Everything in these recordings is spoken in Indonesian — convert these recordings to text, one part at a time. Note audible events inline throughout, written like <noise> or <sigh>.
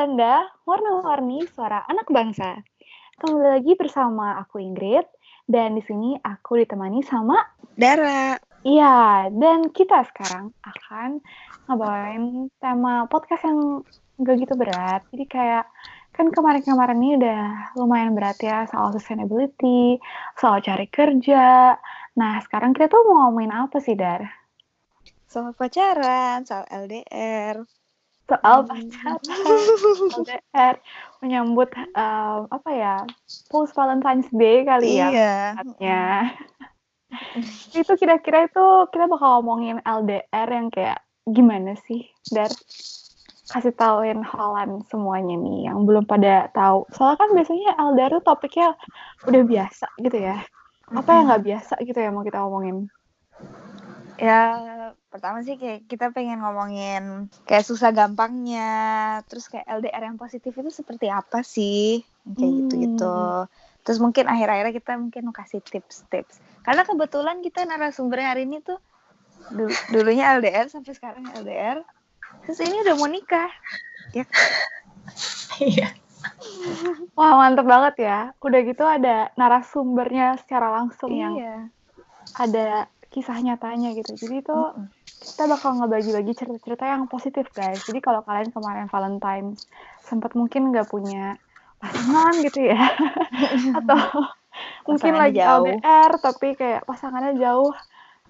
Belanda, warna-warni suara anak bangsa. Kembali lagi bersama aku Ingrid, dan di sini aku ditemani sama Dara. Iya, dan kita sekarang akan ngebawain tema podcast yang gak gitu berat. Jadi kayak kan kemarin-kemarin ini udah lumayan berat ya soal sustainability, soal cari kerja. Nah, sekarang kita tuh mau ngomongin apa sih, Dar? Soal pacaran, soal LDR. Soal pacaran, LDR, menyambut uh, apa ya, post Valentine's Day kali ya. Iya. Ya. itu kira-kira itu kita bakal ngomongin LDR yang kayak gimana sih, Dar? kasih tauin Holland semuanya nih yang belum pada tahu. Soalnya kan biasanya LDR tuh topiknya udah biasa gitu ya. Apa yang nggak biasa gitu ya mau kita omongin? Ya, pertama sih kayak kita pengen ngomongin kayak susah gampangnya, terus kayak LDR yang positif itu seperti apa sih? Kayak gitu-gitu. Terus mungkin akhir-akhirnya kita mungkin mau kasih tips-tips. Karena kebetulan kita narasumber hari ini tuh dulu, dulunya LDR sampai sekarang LDR. Terus ini udah mau nikah. Ya. Iya. Wah mantep banget ya. Udah gitu ada narasumbernya secara langsung yang Iya. ada kisah nyatanya gitu. Jadi itu kita bakal ngebagi-bagi cerita-cerita yang positif guys. Jadi kalau kalian kemarin Valentine sempat mungkin nggak punya pasangan gitu ya, <laughs> atau mungkin lagi jauh. LDR tapi kayak pasangannya jauh,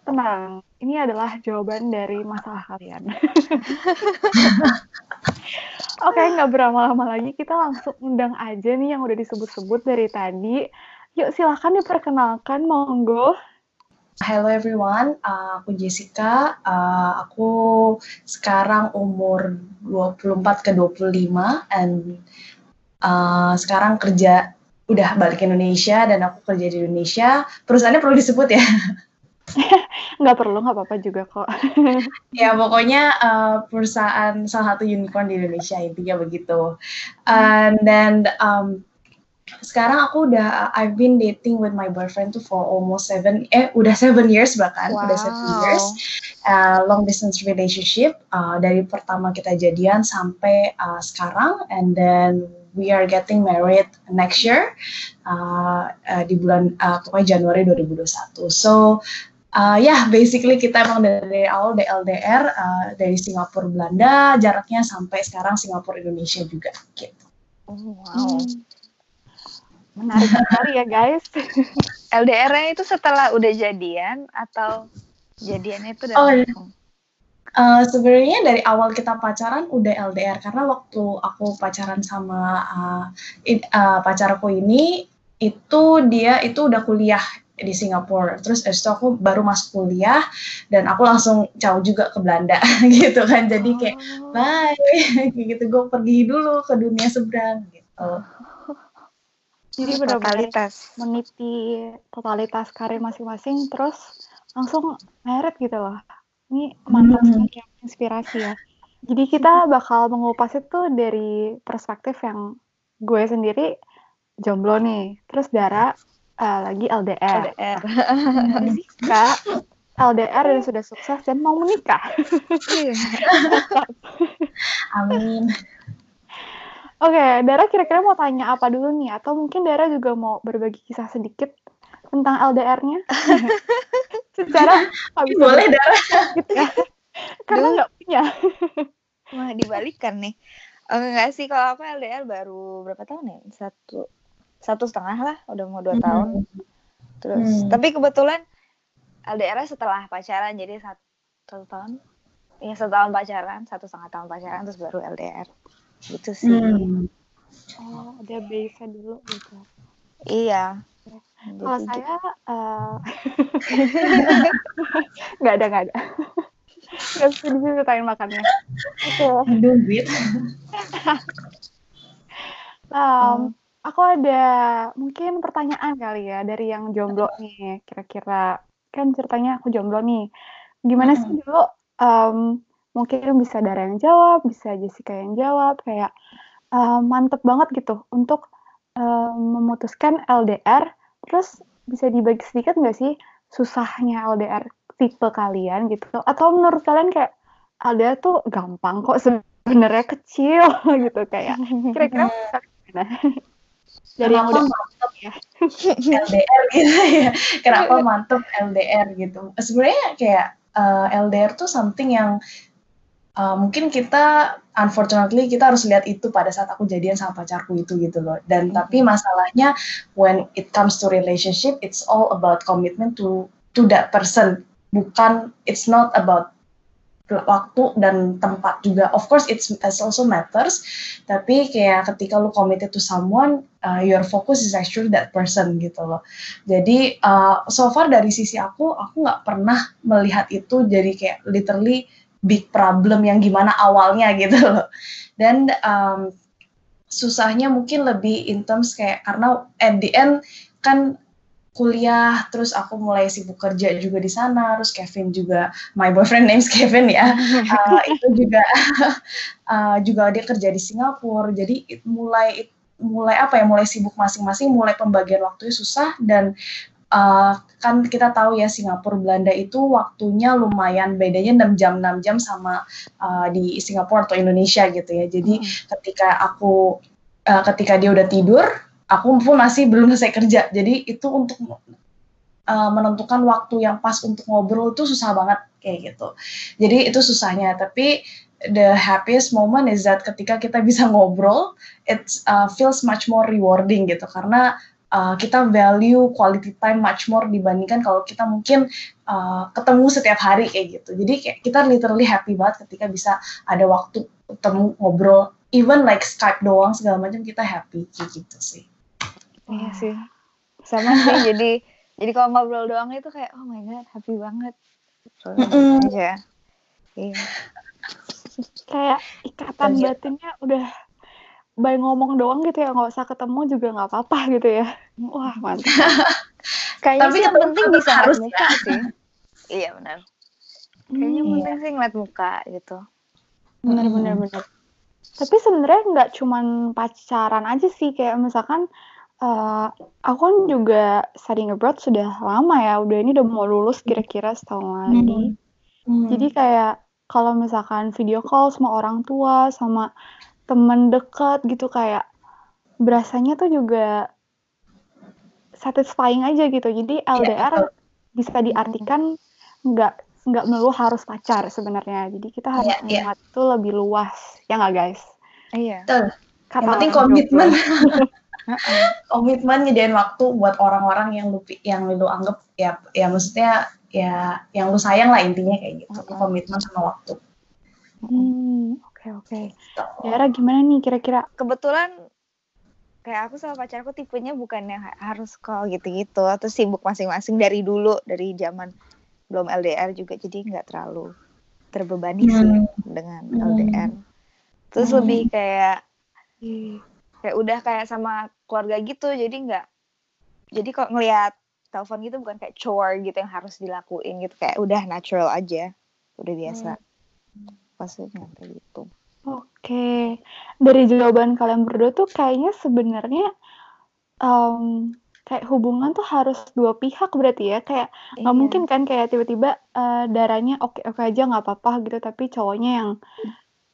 tenang. Ini adalah jawaban dari masalah kalian. <laughs> Oke, nggak berlama-lama lagi, kita langsung undang aja nih yang udah disebut-sebut dari tadi. Yuk silahkan diperkenalkan, monggo. Hello everyone, uh, aku Jessica. Uh, aku sekarang umur 24 ke 25 and uh, sekarang kerja udah balik ke Indonesia dan aku kerja di Indonesia. Perusahaannya perlu disebut ya? <laughs> Nggak perlu, nggak apa-apa juga kok. <laughs> ya pokoknya uh, perusahaan salah satu unicorn di Indonesia intinya begitu. And then um, sekarang aku udah I've been dating with my boyfriend tuh for almost seven eh udah seven years bahkan udah seven Wow. years uh, long distance relationship uh, dari pertama kita jadian sampai uh, sekarang and then we are getting married next year uh, uh, di bulan uh, pokoknya Januari 2021 so uh, ya yeah, basically kita emang dari awal dari LDR uh, dari Singapura Belanda jaraknya sampai sekarang Singapura Indonesia juga gitu Oh, wow. Menarik sekali ya guys. <laughs> LDR-nya itu setelah udah jadian atau jadiannya itu udah Oh, iya. Uh, sebenarnya dari awal kita pacaran udah LDR karena waktu aku pacaran sama uh, it- uh, pacarku ini itu dia itu udah kuliah di Singapura terus habis itu aku baru masuk kuliah dan aku langsung jauh juga ke Belanda <laughs> gitu kan jadi kayak Oh. bye <laughs> gitu gue pergi dulu ke dunia seberang gitu Jadi benar-benar meniti totalitas karir masing-masing, terus langsung merit gitu loh. Ini mantap Hmm. sekali inspirasi ya. Jadi kita bakal mengupas itu dari perspektif yang gue sendiri jomblo nih, terus Dara eh, lagi LDR. LDR. Jessica LDR dan sudah sukses dan mau menikah. Iya. <laughs> amin Oke, Dara kira-kira mau tanya apa dulu nih? Atau mungkin Dara juga mau berbagi kisah sedikit tentang LDR-nya? <laughs> Secara bisa boleh Dara gitu <laughs> ya. Karena nggak punya. <laughs> Wah, dibalikan nih. Enggak sih, kalau aku LDR baru berapa tahun ya? Satu, satu setengah lah, udah mau dua Mhm. tahun. Terus, Hmm. tapi kebetulan LDR setelah pacaran, jadi satu, satu tahun. Iya, satu tahun pacaran, satu setengah tahun pacaran, terus baru LDR. Gitu sih. Hmm. Oh, dia base dulu gitu. Iya. Kalau Jadi, saya eh, <laughs> nggak ada nggak ada. Nggak bisa diceritain makannya. Oke. aduh duit Um, aku ada mungkin pertanyaan kali ya dari yang jomblo nih. Kira-kira kan ceritanya aku jomblo nih. Gimana sih dulu? em, mungkin bisa Dara yang jawab, bisa Jessica yang jawab. Kayak em, mantep banget gitu untuk em, memutuskan LDR. Terus bisa dibagi sedikit nggak sih susahnya LDR tipe kalian gitu? Atau menurut kalian kayak LDR tuh gampang kok sebenarnya sebenarnya kecil <laughs> gitu kayak kira-kira <laughs> gimana dari yang udah mantep ya <laughs> LDR gitu ya kenapa mantep LDR gitu sebenarnya kayak uh, eh, LDR tuh something yang uh, mungkin kita unfortunately kita harus lihat itu pada saat aku jadian sama pacarku itu gitu loh dan mm -hmm. tapi masalahnya when it comes to relationship it's all about commitment to to that person bukan it's not about waktu dan tempat juga. Of course it's, it's also matters, tapi kayak ketika lu committed to someone, uh, your focus is actually that person gitu loh. Jadi uh, so far dari sisi aku, aku nggak pernah melihat itu jadi kayak literally big problem yang gimana awalnya gitu loh. Dan um, susahnya mungkin lebih in terms kayak karena at the end kan kuliah, terus aku mulai sibuk kerja juga di sana, terus Kevin juga, my boyfriend names Kevin ya, <laughs> uh, itu juga <laughs> uh, juga dia kerja di Singapura, jadi it, mulai it, mulai apa ya, mulai sibuk masing-masing, mulai pembagian waktunya susah dan uh, kan kita tahu ya Singapura Belanda itu waktunya lumayan bedanya 6 jam 6 jam sama uh, di Singapura atau Indonesia gitu ya. Jadi hmm. ketika aku uh, ketika dia udah tidur, aku pun masih belum selesai kerja jadi itu untuk uh, menentukan waktu yang pas untuk ngobrol itu susah banget kayak gitu jadi itu susahnya tapi the happiest moment is that ketika kita bisa ngobrol it uh, feels much more rewarding gitu karena uh, kita value quality time much more dibandingkan kalau kita mungkin uh, ketemu setiap hari kayak gitu. Jadi kayak kita literally happy banget ketika bisa ada waktu ketemu ngobrol, even like Skype doang segala macam kita happy kayak gitu sih. Iya sih. Sama sih <laughs> jadi jadi kalau ngobrol doang itu kayak oh my god happy banget. Aja. Iya. Kayak ikatan batinnya udah by ngomong doang gitu ya nggak usah ketemu juga nggak apa-apa <laughs> gitu ya. Wah mantap. <laughs> Kayaknya Tapi yang penting bisa harus muka ya. sih. <laughs> iya benar. Kayaknya hmm, penting sih ngeliat muka gitu. Benar benar benar. Tapi sebenarnya nggak cuman pacaran aja sih kayak misalkan Uh, aku kan juga studying abroad sudah lama ya, udah ini udah mau lulus kira-kira setahun lagi. Hmm. Jadi kayak kalau misalkan video call sama orang tua, sama temen dekat gitu kayak berasanya tuh juga satisfying aja gitu. Jadi LDR yeah. bisa diartikan nggak nggak melulu harus pacar sebenarnya. Jadi kita harus yeah, melihat yeah. itu lebih luas, ya nggak guys? Iya. Betul. Yang penting komitmen. <laughs> <laughs> komitmen nyediain waktu buat orang-orang yang lu yang lu anggap ya ya maksudnya ya yang lu sayang lah intinya kayak gitu komitmen sama waktu hmm oke okay, oke okay. Yara gimana nih kira-kira kebetulan kayak aku sama pacarku tipenya bukan yang harus call gitu-gitu atau sibuk masing-masing dari dulu dari zaman belum LDR juga jadi nggak terlalu terbebani hmm. sih dengan hmm. LDR terus hmm. lebih kayak kayak udah kayak sama keluarga gitu jadi nggak jadi kok ngelihat telepon gitu bukan kayak chore gitu yang harus dilakuin gitu kayak udah natural aja udah biasa hmm. Maksudnya kayak gitu. Oke. Dari jawaban kalian berdua tuh kayaknya sebenarnya um, kayak hubungan tuh harus dua pihak berarti ya. Kayak nggak iya. mungkin kan kayak tiba-tiba uh, darahnya oke oke aja nggak apa-apa gitu. Tapi cowoknya yang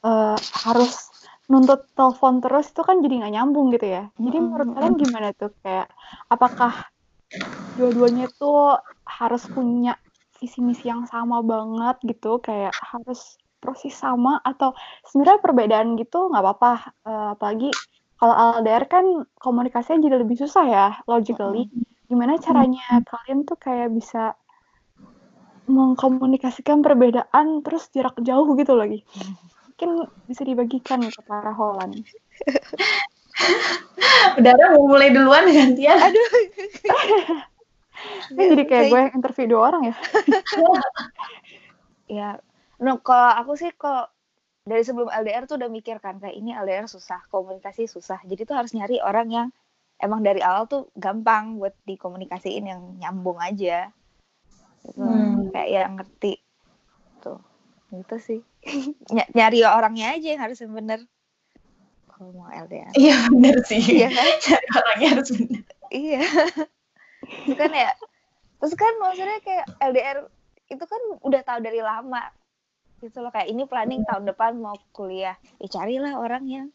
uh, harus nuntut telepon terus itu kan jadi nggak nyambung gitu ya. Jadi menurut kalian gimana tuh? Kayak apakah dua-duanya tuh harus punya visi misi yang sama banget gitu? Kayak harus proses sama atau sebenarnya perbedaan gitu nggak apa-apa uh, apalagi kalau LDR kan komunikasinya jadi lebih susah ya logically gimana caranya kalian tuh kayak bisa mengkomunikasikan perbedaan terus jarak jauh gitu lagi mungkin bisa dibagikan ke para Holland. <laughs> Udara mau mulai duluan gantian. Aduh. <laughs> Ini jadi kayak gue yang interview dua orang ya. <laughs> ya, no, kalau aku sih kok dari sebelum LDR tuh udah mikir kan kayak ini LDR susah, komunikasi susah. Jadi tuh harus nyari orang yang emang dari awal tuh gampang buat dikomunikasiin yang nyambung aja. Gitu. Hmm. Kayak yang ngerti. Tuh gitu sih. <laughs> Ny nyari orangnya aja yang harus bener. Kalau mau LDR iya bener sih. Iya kan? <laughs> Cari orangnya harus bener. Iya. <laughs> Itu kan ya terus kan maksudnya kayak LDR itu kan udah tahu dari lama gitu loh kayak ini planning tahun depan mau kuliah ya carilah orang yang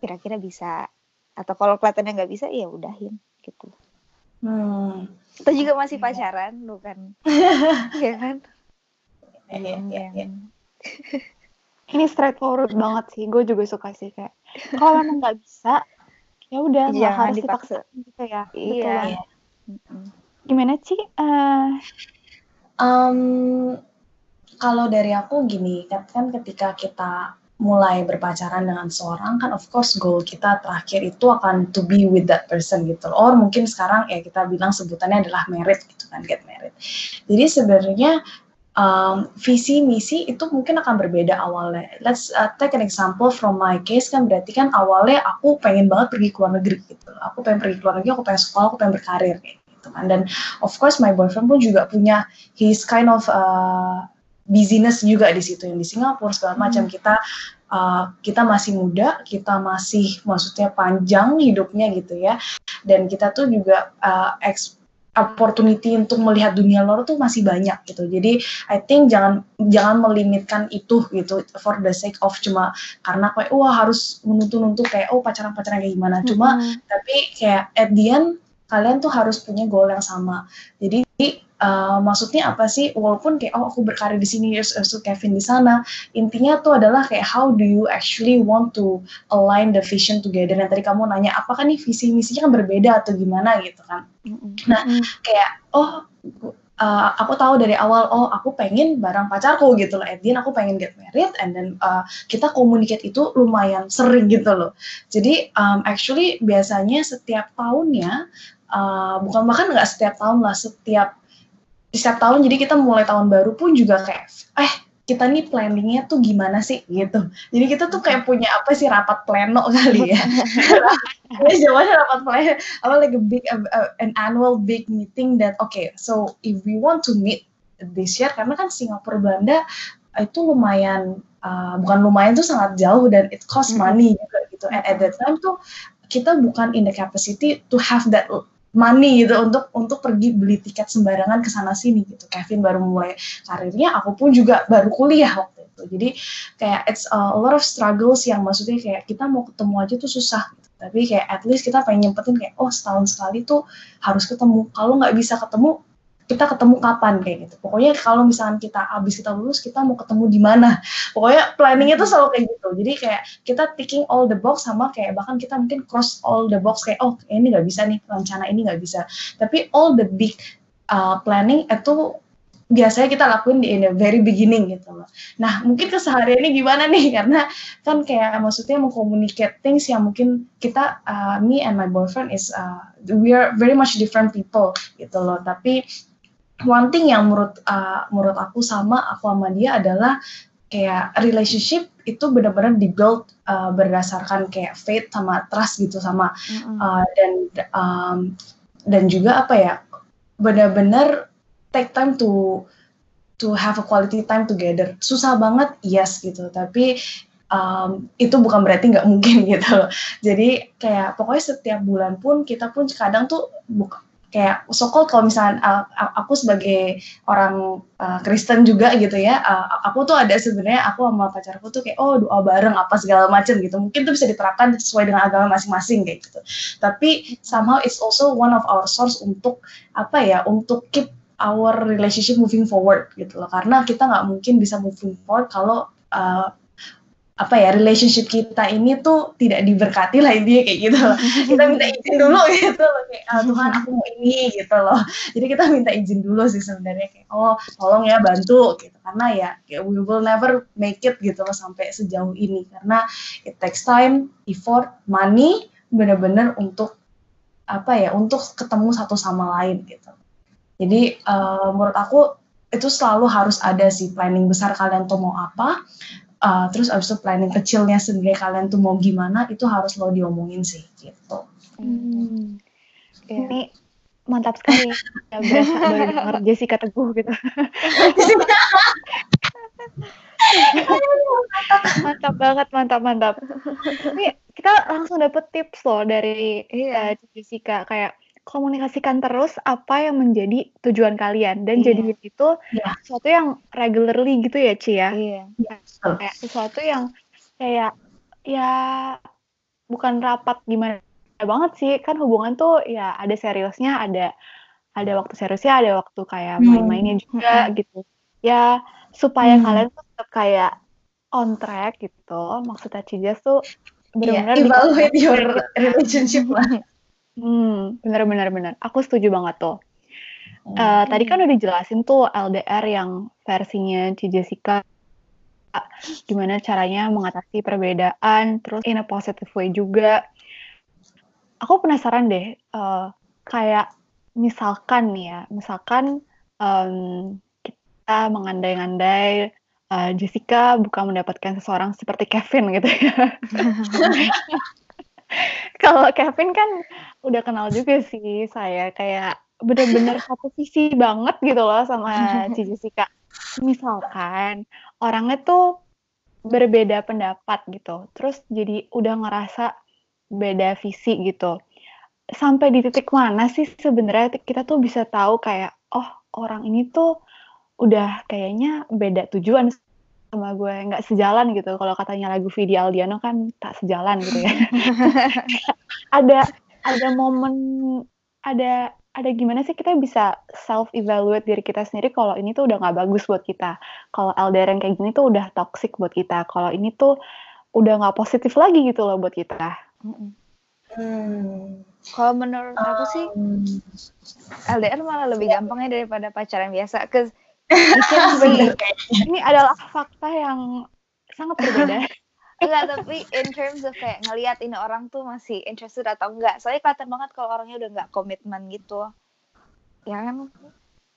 kira-kira bisa atau kalau kelihatannya nggak bisa ya udahin gitu Hmm. kita juga masih pacaran bukan <laughs> ya kan Iya, iya, iya. Ini straightforward banget sih. Gue juga suka sih kayak kalau memang nggak bisa, ya udah nggak harus dipaksa. gitu ya. Betul Iya. Mm-mm. Gimana sih? Eh, Um, kalau dari aku gini, kan, kan ketika kita mulai berpacaran dengan seorang kan of course goal kita terakhir itu akan to be with that person gitu. Or mungkin sekarang ya kita bilang sebutannya adalah married gitu kan, get married. Jadi sebenarnya um, visi misi itu mungkin akan berbeda awalnya. Let's uh, take an example from my case kan berarti kan awalnya aku pengen banget pergi ke luar negeri gitu. Aku pengen pergi ke luar negeri, aku pengen sekolah, aku pengen berkarir gitu kan. Dan of course my boyfriend pun juga punya his kind of uh, busyness juga di situ yang di Singapura segala macam. Kita uh, kita masih muda kita masih maksudnya panjang hidupnya gitu ya. Dan kita tuh juga uh, opportunity untuk melihat dunia luar tuh masih banyak gitu. Jadi I think jangan jangan melimitkan itu gitu for the sake of cuma karena kayak wah harus menuntut-nuntut kayak oh pacaran-pacaran kayak gimana. Cuma mm-mm. tapi kayak at the end kalian tuh harus punya goal yang sama. Jadi uh, maksudnya apa sih? Walaupun kayak oh aku berkarir di sini terus terus Kevin di sana intinya tuh adalah kayak how do you actually want to align the vision together? Dan tadi kamu nanya apakah nih visi misinya kan berbeda atau gimana gitu kan. Mm-mm. kayak oh uh, aku tahu dari awal oh aku pengen bareng pacarku gitu loh. Edin aku pengen get married and then uh, kita communicate itu lumayan sering gitu loh. Jadi um, actually biasanya setiap tahunnya uh, bukan bahkan nggak setiap tahun lah setiap setiap tahun jadi kita mulai tahun baru pun juga kayak eh kita nih planningnya tuh gimana sih? Gitu. Jadi kita tuh kayak punya apa sih rapat pleno <laughs> kali ya. <laughs> Jawabannya rapat pleno apa like a big a- a- an annual big meeting that okay so if we want to meet this year karena kan Singapura Belanda itu lumayan uh, bukan lumayan tuh sangat jauh dan it cost Mhm. money juga gitu. And at that time tuh kita bukan in the capacity to have that money gitu untuk untuk pergi beli tiket sembarangan ke sana sini gitu. Kevin baru mulai karirnya, aku pun juga baru kuliah waktu itu. Jadi kayak it's a lot of struggles yang maksudnya kayak kita mau ketemu aja tuh susah. Gitu. Tapi kayak at least kita pengen nyempetin kayak oh setahun sekali tuh harus ketemu. Kalau nggak bisa ketemu kita ketemu kapan kayak gitu. Pokoknya kalau misalkan kita habis kita lulus kita mau ketemu di mana. Pokoknya planningnya tuh selalu kayak gitu. Jadi kayak kita ticking all the box sama kayak bahkan kita mungkin cross all the box kayak oh ini nggak bisa nih rencana ini nggak bisa. Tapi all the big uh, planning itu biasanya kita lakuin di in the very beginning gitu loh. Nah mungkin kesehariannya gimana nih <laughs> karena kan kayak maksudnya mengcommunicate things yang mungkin kita uh, me and my boyfriend is uh, we are very much different people gitu loh. Tapi one thing yang menurut uh, menurut aku sama aku sama dia adalah kayak relationship itu benar-benar dibuild uh, berdasarkan kayak faith sama trust gitu sama Mm-mm. uh, dan um, dan juga apa ya benar-benar take time to to have a quality time together. Susah banget yes gitu. Tapi um, itu bukan berarti nggak mungkin <laughs> gitu. Loh jadi kayak pokoknya setiap bulan pun kita pun kadang tuh buka kayak sokol kalau misalnya uh, aku sebagai orang uh, Kristen juga gitu ya uh, aku tuh ada sebenarnya aku sama pacarku tuh kayak oh doa bareng apa segala macam gitu. Mungkin tuh bisa diterapkan sesuai dengan agama masing-masing kayak gitu. Tapi somehow it's also one of our source untuk apa ya untuk keep our relationship moving forward gitu loh. Karena kita nggak mungkin bisa moving forward kalau uh, apa ya relationship kita ini tuh tidak diberkati lah intinya kayak gitu loh. <laughs> Kita minta izin dulu gitu loh kayak "Ah, Tuhan aku mau ini gitu loh. Jadi kita minta izin dulu sih sebenarnya kayak oh tolong ya bantu gitu. Karena ya kayak we will never make it gitu loh sampai sejauh ini. Karena it takes time effort money bener-bener untuk apa ya untuk ketemu satu sama lain gitu. Jadi eh, menurut aku itu selalu harus ada sih planning besar kalian tuh mau apa Uh, terus abis itu planning kecilnya sendiri kalian tuh mau gimana itu harus lo diomongin sih gitu. Hmm. Iya. Ini mantap sekali. <laughs> Ya, berasa baru denger Jessica Teguh gitu. mantap banget, mantap, mantap. Ini kita langsung dapet tips loh dari Iya. eh, Jessica kayak komunikasikan terus apa yang menjadi tujuan kalian dan Iya. jadi itu Iya. sesuatu yang regularly gitu ya Ci ya. Iya. Betul. Kayak sesuatu yang kayak ya bukan rapat gimana banget sih kan hubungan tuh ya ada seriusnya ada ada waktu seriusnya ada waktu kayak Hmm. main-mainnya juga gitu ya supaya Hmm. kalian tuh tetap kayak on track gitu maksudnya Cijas tuh Iya, benar-benar evaluate your relationship lah. <laughs> Hmm, benar-benar benar. Aku setuju banget tuh. Eh, tadi kan udah dijelasin tuh LDR yang versinya Ci Jessica gimana caranya mengatasi perbedaan terus in a positive way juga. Aku penasaran deh eh, kayak misalkan nih ya, misalkan em, kita mengandai-andai eh, Jessica bukan mendapatkan seseorang seperti Kevin gitu ya. <laughs> <laughs> Kalau Kevin kan udah kenal juga sih saya kayak bener-bener <laughs> satu visi banget gitu loh sama Ci <laughs> Jessica. Misalkan orangnya tuh berbeda pendapat gitu, terus jadi udah ngerasa beda visi gitu. Sampai di titik mana sih sebenarnya kita tuh bisa tahu kayak oh orang ini tuh udah kayaknya beda tujuan sama gue nggak sejalan gitu. Kalau katanya lagu Vidi Aldiano kan tak sejalan gitu ya. <laughs> Ada ada momen ada ada gimana sih kita bisa self evaluate diri kita sendiri kalau ini tuh udah nggak bagus buat kita? Kalau LDR yang kayak gini tuh udah toxic buat kita. Kalau ini tuh udah nggak positif lagi gitu loh buat kita. Hmm. Kalau menurut aku sih Um, LDR malah lebih gampangnya daripada pacaran biasa. Cause see ini adalah fakta yang sangat berbeda <laughs> Enggak, tapi in terms of kayak ngelihat ini orang tuh masih interested atau enggak. Soalnya kelihatan banget kalau orangnya udah nggak komitmen gitu. Ya kan?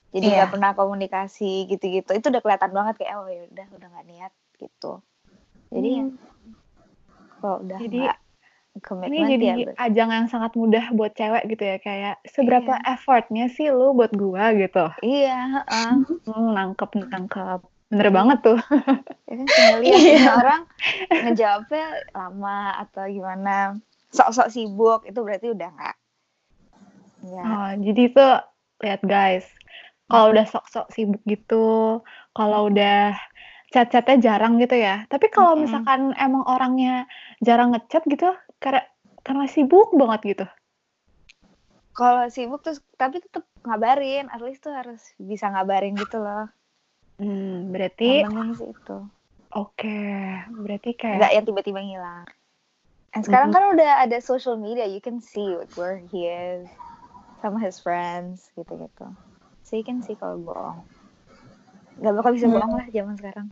Jadi Iya. nggak pernah komunikasi gitu-gitu. Itu udah kelihatan banget kayak oh ya udah udah nggak niat gitu. Jadi ya kalau udah Jadi, ini jadi ya ajang yang sangat mudah buat cewek gitu ya kayak seberapa effortnya sih lu buat gua gitu iya, heeh. <laughs> hmm, nangkep nangkep bener banget tuh Ya kan tinggal lihat <laughs> Iya. orang ngejawabnya lama atau gimana. Sok-sok sibuk itu berarti udah nggak. Ya. Oh, jadi itu lihat guys, kalau udah sok-sok sibuk gitu, kalau udah chat-chatnya jarang gitu ya. Tapi kalau Mm-mm. misalkan emang orangnya jarang ngechat gitu, karena karena sibuk banget gitu. Kalau sibuk terus tapi tetap ngabarin, at least tuh harus bisa ngabarin gitu loh. Hmm, berarti sih itu. oke, berarti kayak Nggak yang tiba-tiba ngilang. And sekarang kan udah ada social media, you can see where he is sama his friends gitu-gitu. So you can see kalau bohong. Gak bakal bisa bohong lah zaman sekarang.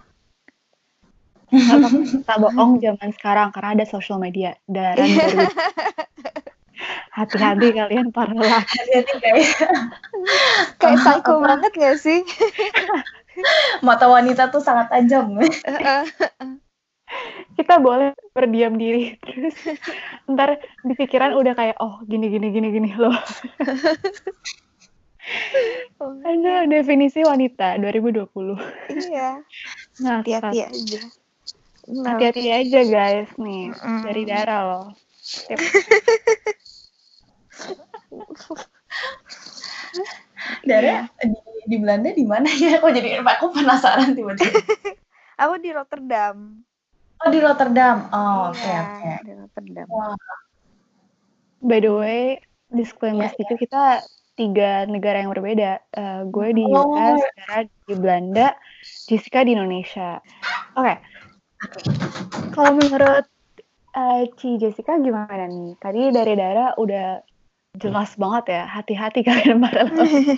Bisa bohong zaman sekarang karena ada social media dan baru hati-hati kalian para laki. hati-hati guys. Kayak Ah, psycho banget gak sih? Mata wanita tuh sangat tajam. <laughs> kita boleh berdiam diri terus ntar di pikiran udah kayak oh gini gini gini gini loh <laughs> ada definisi wanita 2020 iya. nah Hati-hati aja. Nah, hati-hati aja guys nih Mm. dari darah loh Tips. <laughs> Dara di, di Belanda di mana ya? Kok jadi aku penasaran tiba-tiba. <laughs> Aku di Rotterdam. Oh di Rotterdam. Oh oke Iya, oke. Di Rotterdam. Wah. by the way disclaimer Iya, sedikit kita tiga negara yang berbeda Eh, gue di Oh. US Dara di Belanda Jessica di Indonesia oke kalau menurut eh, Ci Jessica gimana nih tadi dari Dara udah jelas banget ya hati-hati <laughs> kalian para lelaki.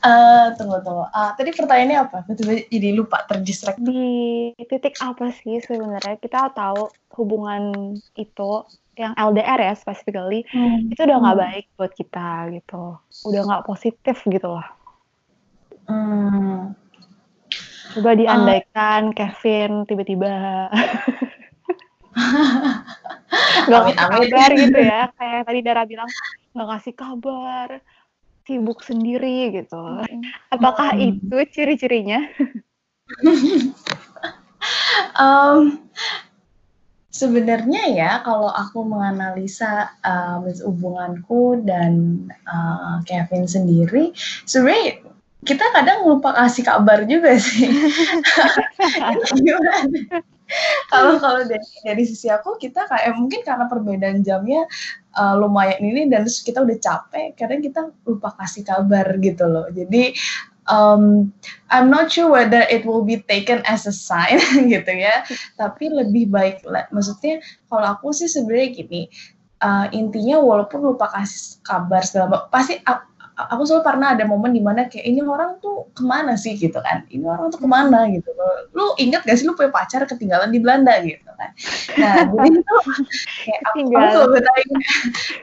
Eh, tunggu tunggu. Ah, tadi pertanyaannya apa? Betul jadi lupa terdistract. di titik apa sih sebenarnya kita tahu hubungan itu yang LDR ya specifically itu udah nggak baik buat kita gitu udah nggak positif gitu loh Hmm. Coba diandaikan Kevin tiba-tiba. Nggak Amit, ngasih amit. kabar gitu ya. Kayak tadi Dara bilang nggak ngasih kabar. Sibuk sendiri gitu. Apakah Hmm. itu ciri-cirinya? <laughs> Um, Sebenarnya ya, kalau aku menganalisa uh, hubunganku dan uh, Kevin sendiri, sebenarnya kita kadang lupa kasih kabar juga sih. <laughs> kalau kalau dari, dari sisi aku kita kayak mungkin karena perbedaan jamnya uh, lumayan ini dan terus kita udah capek, kadang kita lupa kasih kabar gitu loh. Jadi um, I'm not sure whether it will be taken as a sign <laughs> gitu ya. Tapi lebih baik, maksudnya kalau aku sih sebenarnya gini, uh, intinya walaupun lupa kasih kabar segala pasti aku selalu pernah ada momen di mana kayak ini orang tuh ke mana sih? Gitu kan. Ini orang tuh ke mana? Gitu. Lu inget gak sih lu punya pacar ketinggalan di Belanda? Gitu kan. Nah <laughs> jadi itu kayak aku, aku selalu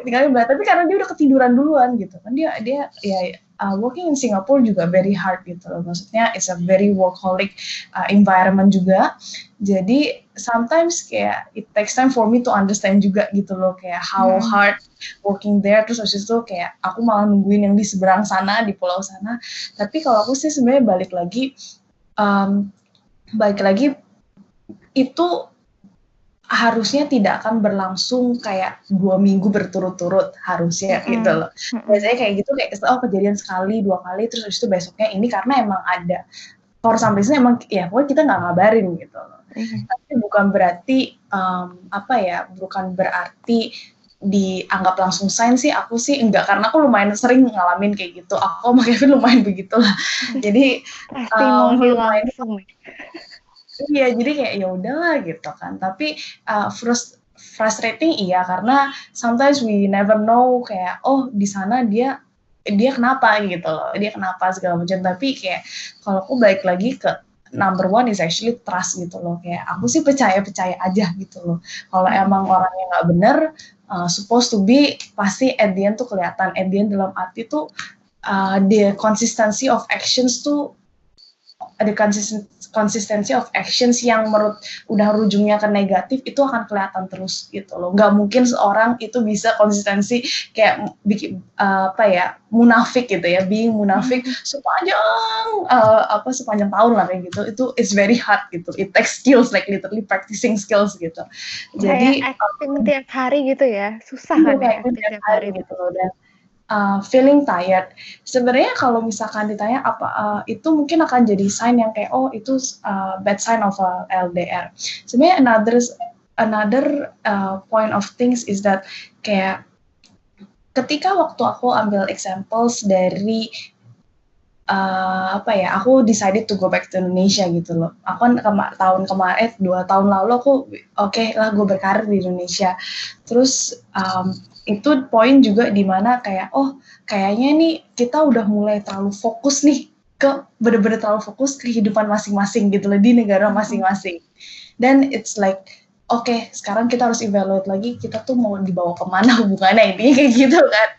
ketinggalan di Belanda? Tapi karena dia udah ketiduran duluan gitu kan. Dia dia ya uh, working in Singapore juga very hard gitu loh. Maksudnya it's a very workaholic uh, environment juga. Jadi sometimes kayak it takes time for me to understand juga gitu loh kayak how hmm. hard working there terus habis itu kayak aku malah nungguin yang di seberang sana di pulau sana. Tapi kalau aku sih sebenarnya balik lagi um, balik lagi itu harusnya tidak akan berlangsung kayak dua minggu berturut-turut harusnya mm-hmm. gitu loh. Biasanya kayak gitu kayak oh kejadian sekali dua kali terus itu besoknya ini karena emang ada for some reason emang ya pokoknya kita nggak ngabarin gitu loh. Mm-hmm. Tapi bukan berarti um, apa ya bukan berarti dianggap langsung sign sih. Aku sih enggak karena aku lumayan sering ngalamin kayak gitu. Aku sama Kevin lumayan <laughs> begitulah. Jadi um, lumayan langsung. Iya jadi kayak ya udahlah gitu kan. Tapi uh, frust frustrating iya karena sometimes we never know kayak oh di sana dia dia kenapa gitu loh. Dia kenapa segala macam. Tapi kayak kalau aku balik lagi ke number one is actually trust gitu loh. Kayak aku sih percaya percaya aja gitu loh. Kalau emang orangnya nggak bener uh, supposed to be pasti at the end tuh kelihatan. At the end dalam arti tuh uh, the consistency of actions tuh ada konsistensi of actions yang menurut udah rujungnya ke negatif itu akan kelihatan terus gitu loh. Nggak mungkin seorang itu bisa konsistensi kayak bikin uh, apa ya munafik gitu ya being munafik hmm. sepanjang uh, apa sepanjang tahun lah kayak gitu. Itu it's very hard gitu. It takes skills like literally practicing skills gitu. Jadi acting um, tiap hari gitu ya. Susah kan ya tiap hari gitu loh. Dan uh, feeling tired. Sebenarnya kalau misalkan ditanya apa uh, itu mungkin akan jadi sign yang kayak oh itu uh, bad sign of a LDR. Sebenarnya another another uh, point of things is that kayak ketika waktu aku ambil examples dari uh, apa ya aku decided to go back to Indonesia gitu loh aku kan kema tahun kemarin eh, dua tahun lalu aku oke okay lah gue berkarir di Indonesia terus um, itu poin juga di mana kayak oh kayaknya nih kita udah mulai terlalu fokus nih ke bener-bener terlalu fokus kehidupan masing-masing gitu loh di negara masing-masing. Dan it's like oke okay, sekarang kita harus evaluate lagi kita tuh mau dibawa ke mana <laughs> hubungannya ini <laughs> kayak gitu kan.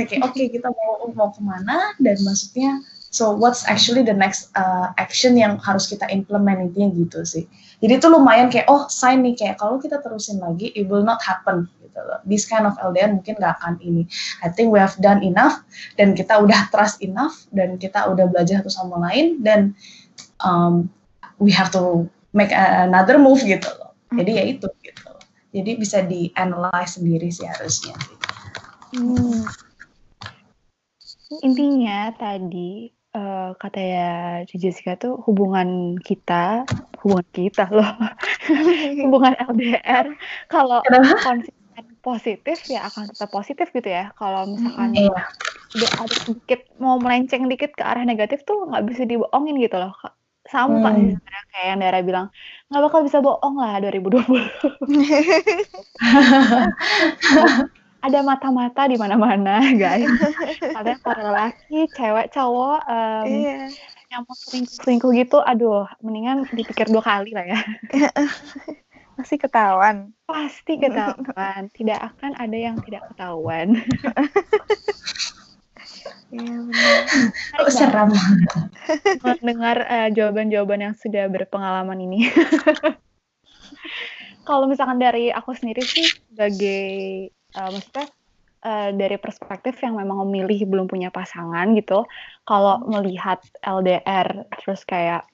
Nah kayak oke okay, kita mau mau ke mana dan maksudnya so what's actually the next uh, action yang harus kita implement intinya gitu sih. Jadi itu lumayan kayak oh sign nih kayak kalau kita terusin lagi it will not happen gitu loh. This kind of LDR mungkin gak akan ini. I think we have done enough dan kita udah trust enough dan kita udah belajar satu sama lain dan um, we have to make another move gitu loh. Jadi ya itu gitu. Loh. Jadi bisa di analyze sendiri sih harusnya. Hmm. Intinya tadi uh, kata ya Jessica tuh hubungan kita, hubungan kita loh, <laughs> hubungan LDR kalau konsisten positif ya akan tetap positif gitu ya. Kalau misalkan mm, iya. udah ada sedikit mau melenceng dikit ke arah negatif tuh nggak bisa dibohongin gitu loh. Sama hmm. sih sebenarnya kayak yang Dara bilang nggak bakal bisa bohong lah 2020. <laughs> ada mata-mata di mana-mana <laughs> guys. Ada para laki, cewek, cowok um, yeah. yang mau selingkuh-selingkuh gitu, aduh, mendingan dipikir dua kali lah ya. <laughs> Pasti ketahuan. Pasti <laughs> ketahuan. tidak akan ada yang tidak ketahuan. <laughs> Benar. Oh, seram. Mendengar uh, jawaban-jawaban yang sudah berpengalaman ini. <laughs> Kalau misalkan dari aku sendiri sih sebagai uh, maksudnya uh, dari perspektif yang memang memilih belum punya pasangan gitu, kalau melihat LDR terus kayak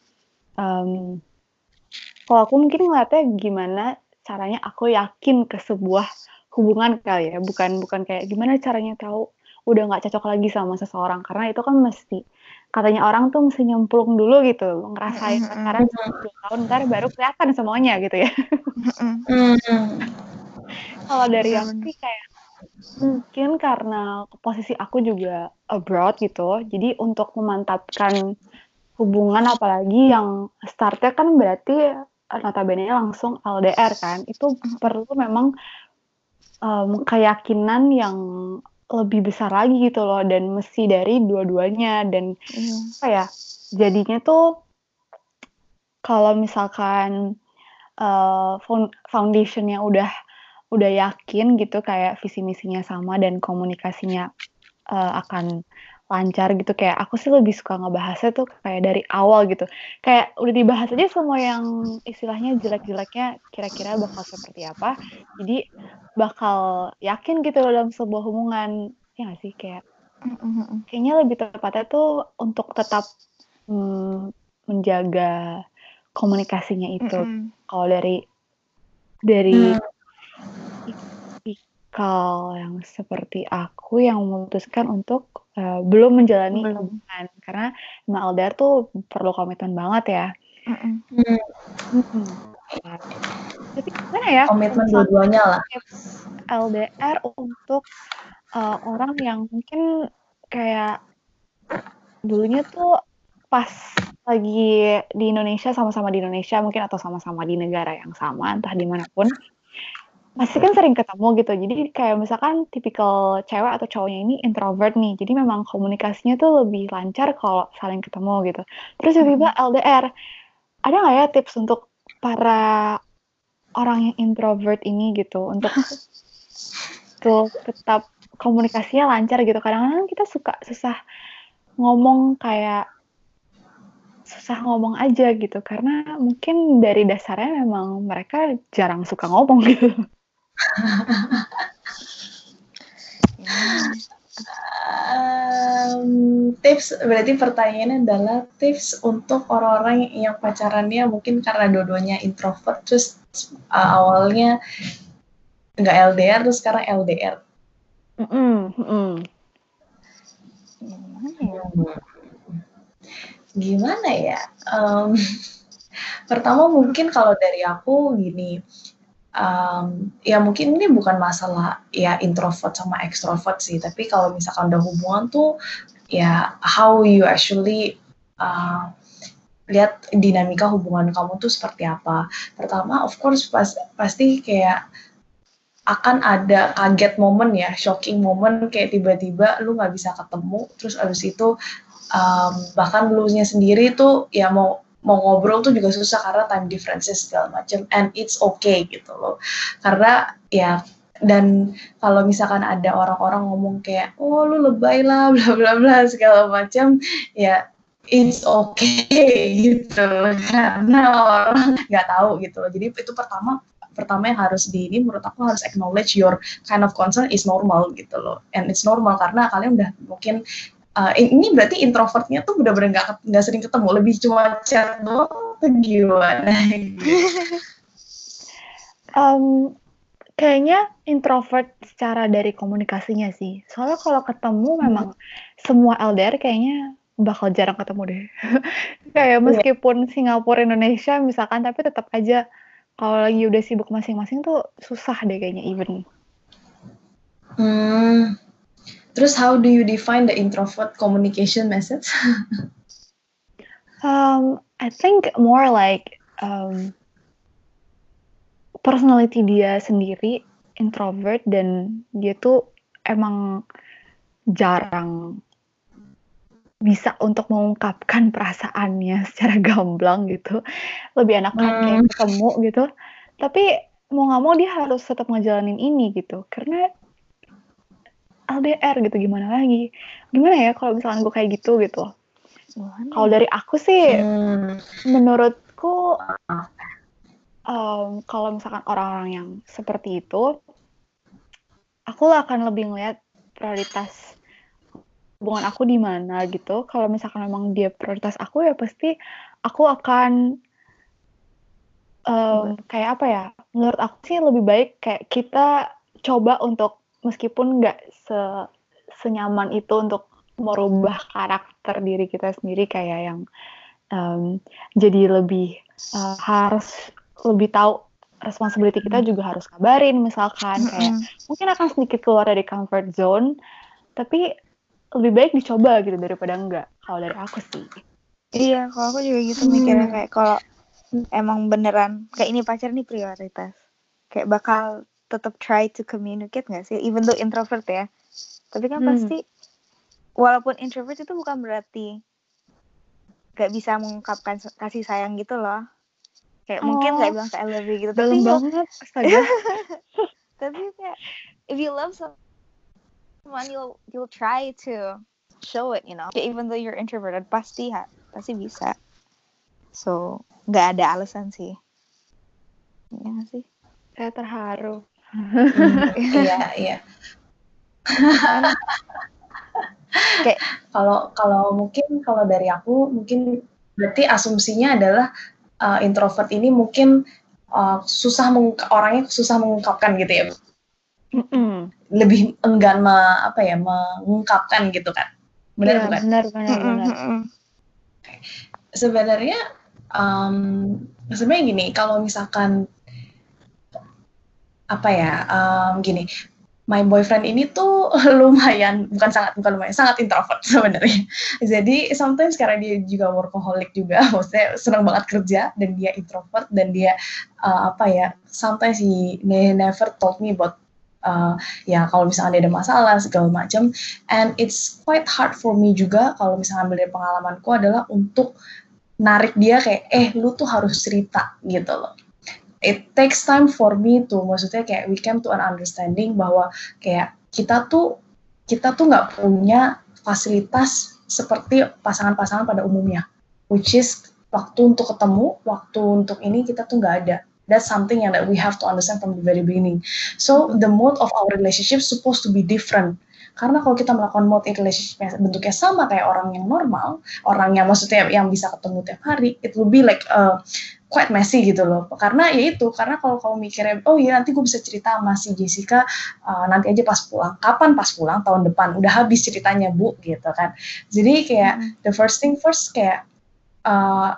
um, kalau aku mungkin ngeliatnya gimana caranya aku yakin ke sebuah hubungan kali ya. Bukan bukan kayak gimana caranya tahu udah nggak cocok lagi sama seseorang. Karena itu kan mesti katanya orang tuh mesti nyemplung dulu gitu ngerasain pacaran 10 tahun ntar baru kelihatan semuanya gitu ya. <laughs> Kalau dari Iya, aku sih kayak mungkin karena posisi aku juga abroad gitu jadi untuk memantapkan hubungan apalagi yang startnya kan berarti notabene langsung LDR kan itu perlu memang em, keyakinan yang lebih besar lagi gitu loh dan mesti dari dua-duanya dan Iya. apa ya jadinya tuh kalau misalkan found- foundationnya udah udah yakin gitu kayak visi misinya sama dan komunikasinya eh, akan lancar gitu. Kayak aku sih lebih suka ngebahasnya tuh kayak dari awal gitu. Kayak udah dibahas aja semua yang istilahnya jelek-jeleknya kira-kira bakal seperti apa. Jadi bakal yakin gitu dalam sebuah hubungan. Ya nggak sih? Kayak kayaknya lebih tepatnya tuh untuk tetap mm, menjaga komunikasinya itu. Mm-mm. kalau dari dari Hmm. Tipikal yang seperti aku yang memutuskan untuk eh, belum menjalani Belum. hubungan karena emang LDR tuh perlu komitmen banget ya. Mm-mm. Tapi gimana ya? komitmen dua-duanya lah LDR untuk eh, orang yang mungkin kayak dulunya tuh pas lagi di Indonesia sama-sama di Indonesia mungkin atau sama-sama di negara yang sama entah di mana pun pasti kan sering ketemu gitu. Jadi kayak misalkan tipikal cewek atau cowoknya ini introvert nih. Jadi memang komunikasinya tuh lebih lancar kalau saling ketemu gitu. Terus tiba-tiba LDR ada nggak ya tips untuk para orang yang introvert ini gitu? Untuk <laughs> untuk tetap komunikasinya lancar gitu. Kadang-kadang kita suka susah ngomong kayak susah ngomong aja gitu. Karena mungkin dari dasarnya memang mereka jarang suka ngomong gitu. Em, tips berarti pertanyaannya adalah tips untuk orang-orang yang pacarannya mungkin karena dua-duanya introvert terus uh, awalnya nggak LDR terus sekarang LDR. Mm-mm, mm-mm. Gimana ya? Gimana ya? Em, <laughs> pertama mungkin kalau dari aku gini, em, ya mungkin ini bukan masalah ya introvert sama extrovert sih, tapi kalau misalkan udah hubungan tuh ya how you actually uh, lihat dinamika hubungan kamu tuh seperti apa. Pertama, of course pas, pasti kayak akan ada kaget momen ya, shocking momen kayak tiba-tiba lu nggak bisa ketemu, terus abis itu um, bahkan lu sendiri tuh ya mau mau ngobrol tuh juga susah karena time differences segala macam. And it's okay gitu loh. Karena ya dan kalau misalkan ada orang-orang ngomong kayak oh lu lebay lah <laughs> bla bla bla segala macam ya it's okay <laughs> gitu karena orang <laughs> nggak tahu gitu loh. Jadi itu pertama pertama yang harus di ini menurut aku harus acknowledge your kind of concern is normal gitu loh. And it's normal karena kalian udah mungkin uh, ini berarti introvertnya tuh benar-benar nggak nggak sering ketemu lebih cuma chat doang tuh gimana <laughs> Em, kayaknya introvert secara dari komunikasinya sih. Soalnya kalau ketemu memang semua LDR kayaknya bakal jarang ketemu deh. <laughs> Kayak meskipun Singapura Indonesia misalkan tapi tetap aja kalau lagi udah sibuk masing-masing tuh susah deh kayaknya even. Hmm. Terus how do you define the introvert communication message? <laughs> Um, I think more like um, personality dia sendiri introvert dan dia tuh emang jarang bisa untuk mengungkapkan <laughs> perasaannya secara gamblang gitu. Lebih enakan kayak Hmm. ketemu gitu. Tapi mau nggak mau dia harus tetap ngejalanin ini gitu. Karena LDR gitu gimana lagi? Gimana ya kalau misalkan gue kayak gitu gitu. Kalau ya? dari aku sih Hmm. menurutku em, kalau misalkan orang-orang yang seperti itu, aku akan lebih ngeliat prioritas hubungan aku di mana gitu. Kalau misalkan memang dia prioritas aku ya pasti aku akan um, kayak apa ya? Menurut aku sih lebih baik kayak kita coba untuk meskipun nggak se senyaman itu untuk merubah karakter diri kita sendiri kayak yang um, jadi lebih uh, harus lebih tahu responsibility kita juga harus kabarin misalkan kayak mungkin akan sedikit keluar dari comfort zone tapi lebih baik dicoba gitu daripada enggak kalau dari aku sih. Iya kalau aku juga gitu hmm. mikirnya kayak kalau emang beneran kayak ini pacar nih prioritas kayak bakal tetap try to communicate gak sih? Even though introvert ya. Tapi kan hmm. pasti walaupun introvert itu bukan berarti gak bisa mengungkapkan kasih sayang gitu loh. Kayak oh. mungkin gak bilang I love you gitu tapi banget astaga. <laughs> Tapi kayak if you love someone you'll you'll try to show it you know. Even though you're introverted pasti ha, pasti bisa. So nggak ada alasan sih. Ya sih? Saya terharu iya <laughs> iya. Kayak kalau kalau mungkin kalau dari aku mungkin berarti asumsinya adalah uh, introvert ini mungkin uh, susah orangnya susah mengungkapkan gitu ya. Mm lebih enggan me, apa ya mengungkapkan gitu kan. Benar ya, bukan? benar benar benar. sebenarnya um, sebenarnya gini kalau misalkan apa ya um, gini my boyfriend ini tuh <laughs> lumayan bukan sangat bukan lumayan sangat introvert <laughs> sebenarnya. Jadi sometimes karena dia juga workaholic juga <laughs> maksudnya senang banget kerja dan dia introvert dan dia uh, apa ya sometimes he never told me about uh, ya kalau misalnya ada masalah segala macam and it's quite hard for me juga kalau misalnya ambil dari pengalamanku adalah untuk narik dia kayak eh lu tuh harus cerita gitu loh it takes time for me to maksudnya kayak we came to an understanding bahwa kayak kita tuh kita tuh nggak punya fasilitas seperti pasangan-pasangan pada umumnya which is waktu untuk ketemu waktu untuk ini kita tuh nggak ada. That's something yang that we have to understand from the very beginning. So the mode of our relationship supposed to be different. Karena kalau kita melakukan mode relationship bentuknya sama kayak orang yang normal, orang yang maksudnya yang bisa ketemu tiap hari, it will be like uh, quite messy gitu loh. Karena ya itu, karena kalau kamu mikirnya, oh iya nanti gue bisa cerita sama si Jessica uh, nanti aja pas pulang. Kapan pas pulang? Tahun depan. Udah habis ceritanya bu, gitu kan. Jadi kayak hmm. the first thing first kayak uh,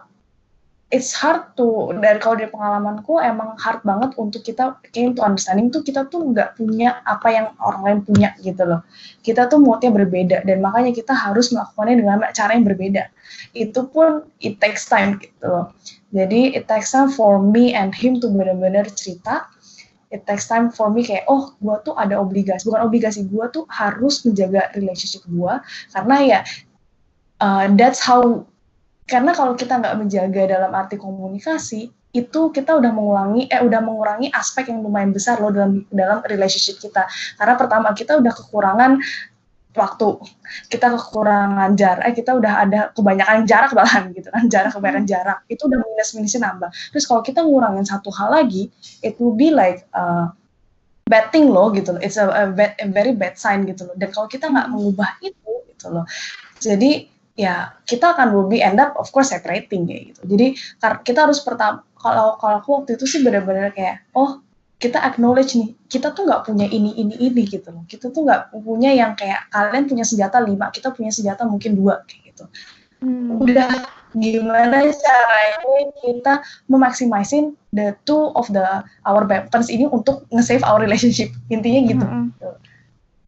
it's hard to dari kalau dari pengalamanku emang hard banget untuk kita came to understanding tuh kita tuh nggak punya apa yang orang lain punya gitu loh. Kita tuh moodnya berbeda dan makanya kita harus melakukannya dengan cara yang berbeda. Itu pun it takes time gitu loh. Jadi it takes time for me and him to benar-benar cerita. It takes time for me kayak oh gue tuh ada obligasi bukan obligasi gue tuh harus menjaga relationship gue karena ya uh, that's how karena kalau kita nggak menjaga dalam arti komunikasi itu kita udah mengulangi eh udah mengurangi aspek yang lumayan besar loh dalam dalam relationship kita. Karena pertama kita udah kekurangan waktu kita kekurangan jarak eh kita udah ada kebanyakan jarak bahkan <laughs> gitu kan jarak kebanyakan hmm. jarak. Itu udah minus minusnya nambah. Terus kalau kita ngurangin satu hal lagi it will be like uh, bad thing loh gitu loh. It's a, a, bad, a very bad sign gitu loh. Dan kalau kita nggak hmm. mengubah itu gitu loh. Jadi ya kita akan will be end up of course separating ya gitu. Jadi kita harus pertama kalau kalau aku waktu itu sih benar-benar kayak oh kita acknowledge nih kita tuh nggak punya ini ini ini gitu loh. Kita tuh nggak punya yang kayak kalian punya senjata lima, kita punya senjata mungkin dua kayak gitu. Hmm. Udah gimana caranya kita memaksimasiin the two of the our weapons ini untuk nge-save our relationship intinya gitu. Hmm.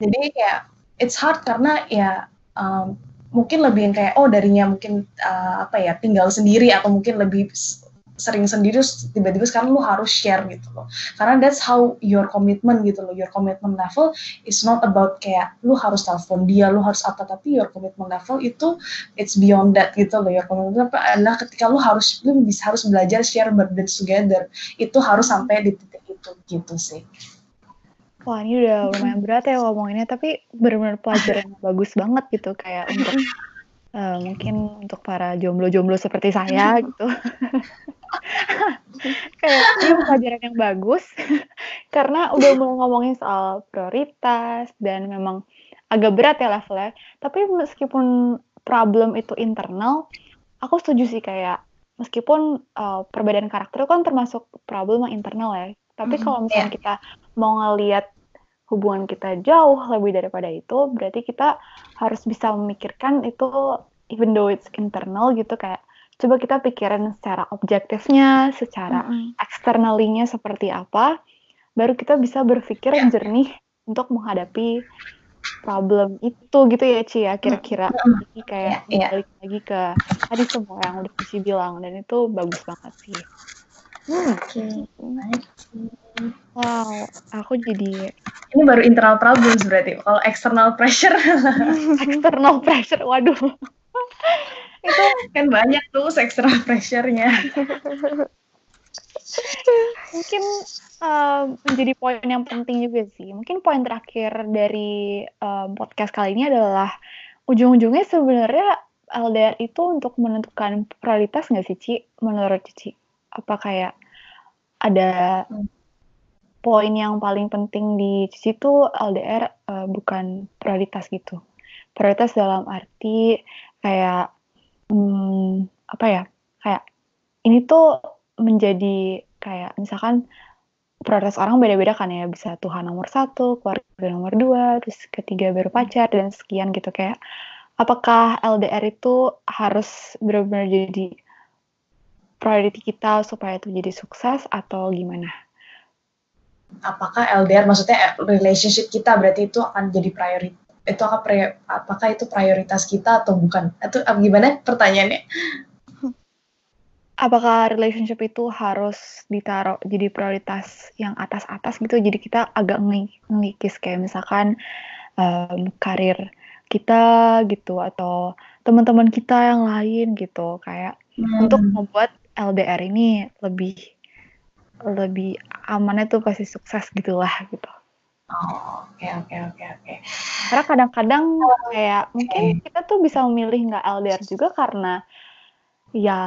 Jadi kayak it's hard karena ya um, mungkin lebih yang kayak oh darinya mungkin uh, apa ya tinggal sendiri atau mungkin lebih sering sendiri tiba-tiba sekarang lu harus share gitu loh. Karena that's how your commitment gitu loh your commitment level is not about kayak lu harus telepon dia lu harus apa tapi your commitment level itu it's beyond that gitu loh your commitment level. Adalah ketika lu harus lu bisa harus belajar share burden together itu harus sampai di titik itu gitu sih Wah ini udah lumayan <laughs> berat ya ngomonginnya, tapi benar-benar pelajaran yang bagus banget gitu kayak untuk uh, <laughs> mungkin untuk para jomblo-jomblo seperti saya <laughs> gitu. kayak ini pelajaran yang bagus karena udah mau ngomongin soal prioritas dan memang agak berat ya levelnya. Tapi meskipun problem itu internal, aku setuju sih kayak meskipun uh, perbedaan karakter kan termasuk problem yang internal ya. Tapi mm-hmm. kalau misalnya yeah. kita mau ngelihat hubungan kita jauh lebih daripada itu, berarti kita harus bisa memikirkan itu even though it's internal gitu kayak coba kita pikirin secara objektifnya, secara mm-hmm. externally-nya seperti apa, baru kita bisa berpikir yeah. jernih untuk menghadapi problem itu gitu ya Ci ya kira-kira mm-hmm. kayak yeah, yeah. balik lagi ke tadi semua yang udah Ci bilang dan itu bagus banget sih. Hmm. Oke. Okay. Wow, aku jadi ini baru internal problems berarti. Kalau external pressure, <laughs> external pressure, waduh. itu kan banyak tuh external pressure-nya. Mungkin uh, menjadi poin yang penting juga sih. Mungkin poin terakhir dari um, podcast kali ini adalah ujung-ujungnya sebenarnya LDR itu untuk menentukan prioritas nggak sih Ci? Menurut Cici? Apa kayak ada hmm. poin yang paling penting di Cici itu LDR uh, bukan prioritas gitu. Prioritas dalam arti kayak hmm, apa ya? Kayak ini tuh menjadi kayak misalkan prioritas orang beda-beda kan ya bisa Tuhan nomor satu keluarga nomor dua terus ketiga baru pacar dan sekian gitu kayak apakah LDR itu harus benar-benar jadi priority kita supaya itu jadi sukses atau gimana? Apakah LDR maksudnya relationship kita berarti itu akan jadi priority itu akan apakah itu prioritas kita atau bukan? Itu gimana pertanyaannya? <laughs> apakah relationship itu harus ditaruh jadi prioritas yang atas-atas gitu jadi kita agak ngikis kayak misalkan um, karir kita gitu atau teman-teman kita yang lain gitu kayak hmm. untuk membuat LDR ini lebih lebih amannya tuh pasti sukses gitulah gitu. Oh, oke oke oke oke. Karena kadang-kadang kayak mungkin kita tuh bisa memilih nggak LDR juga karena ya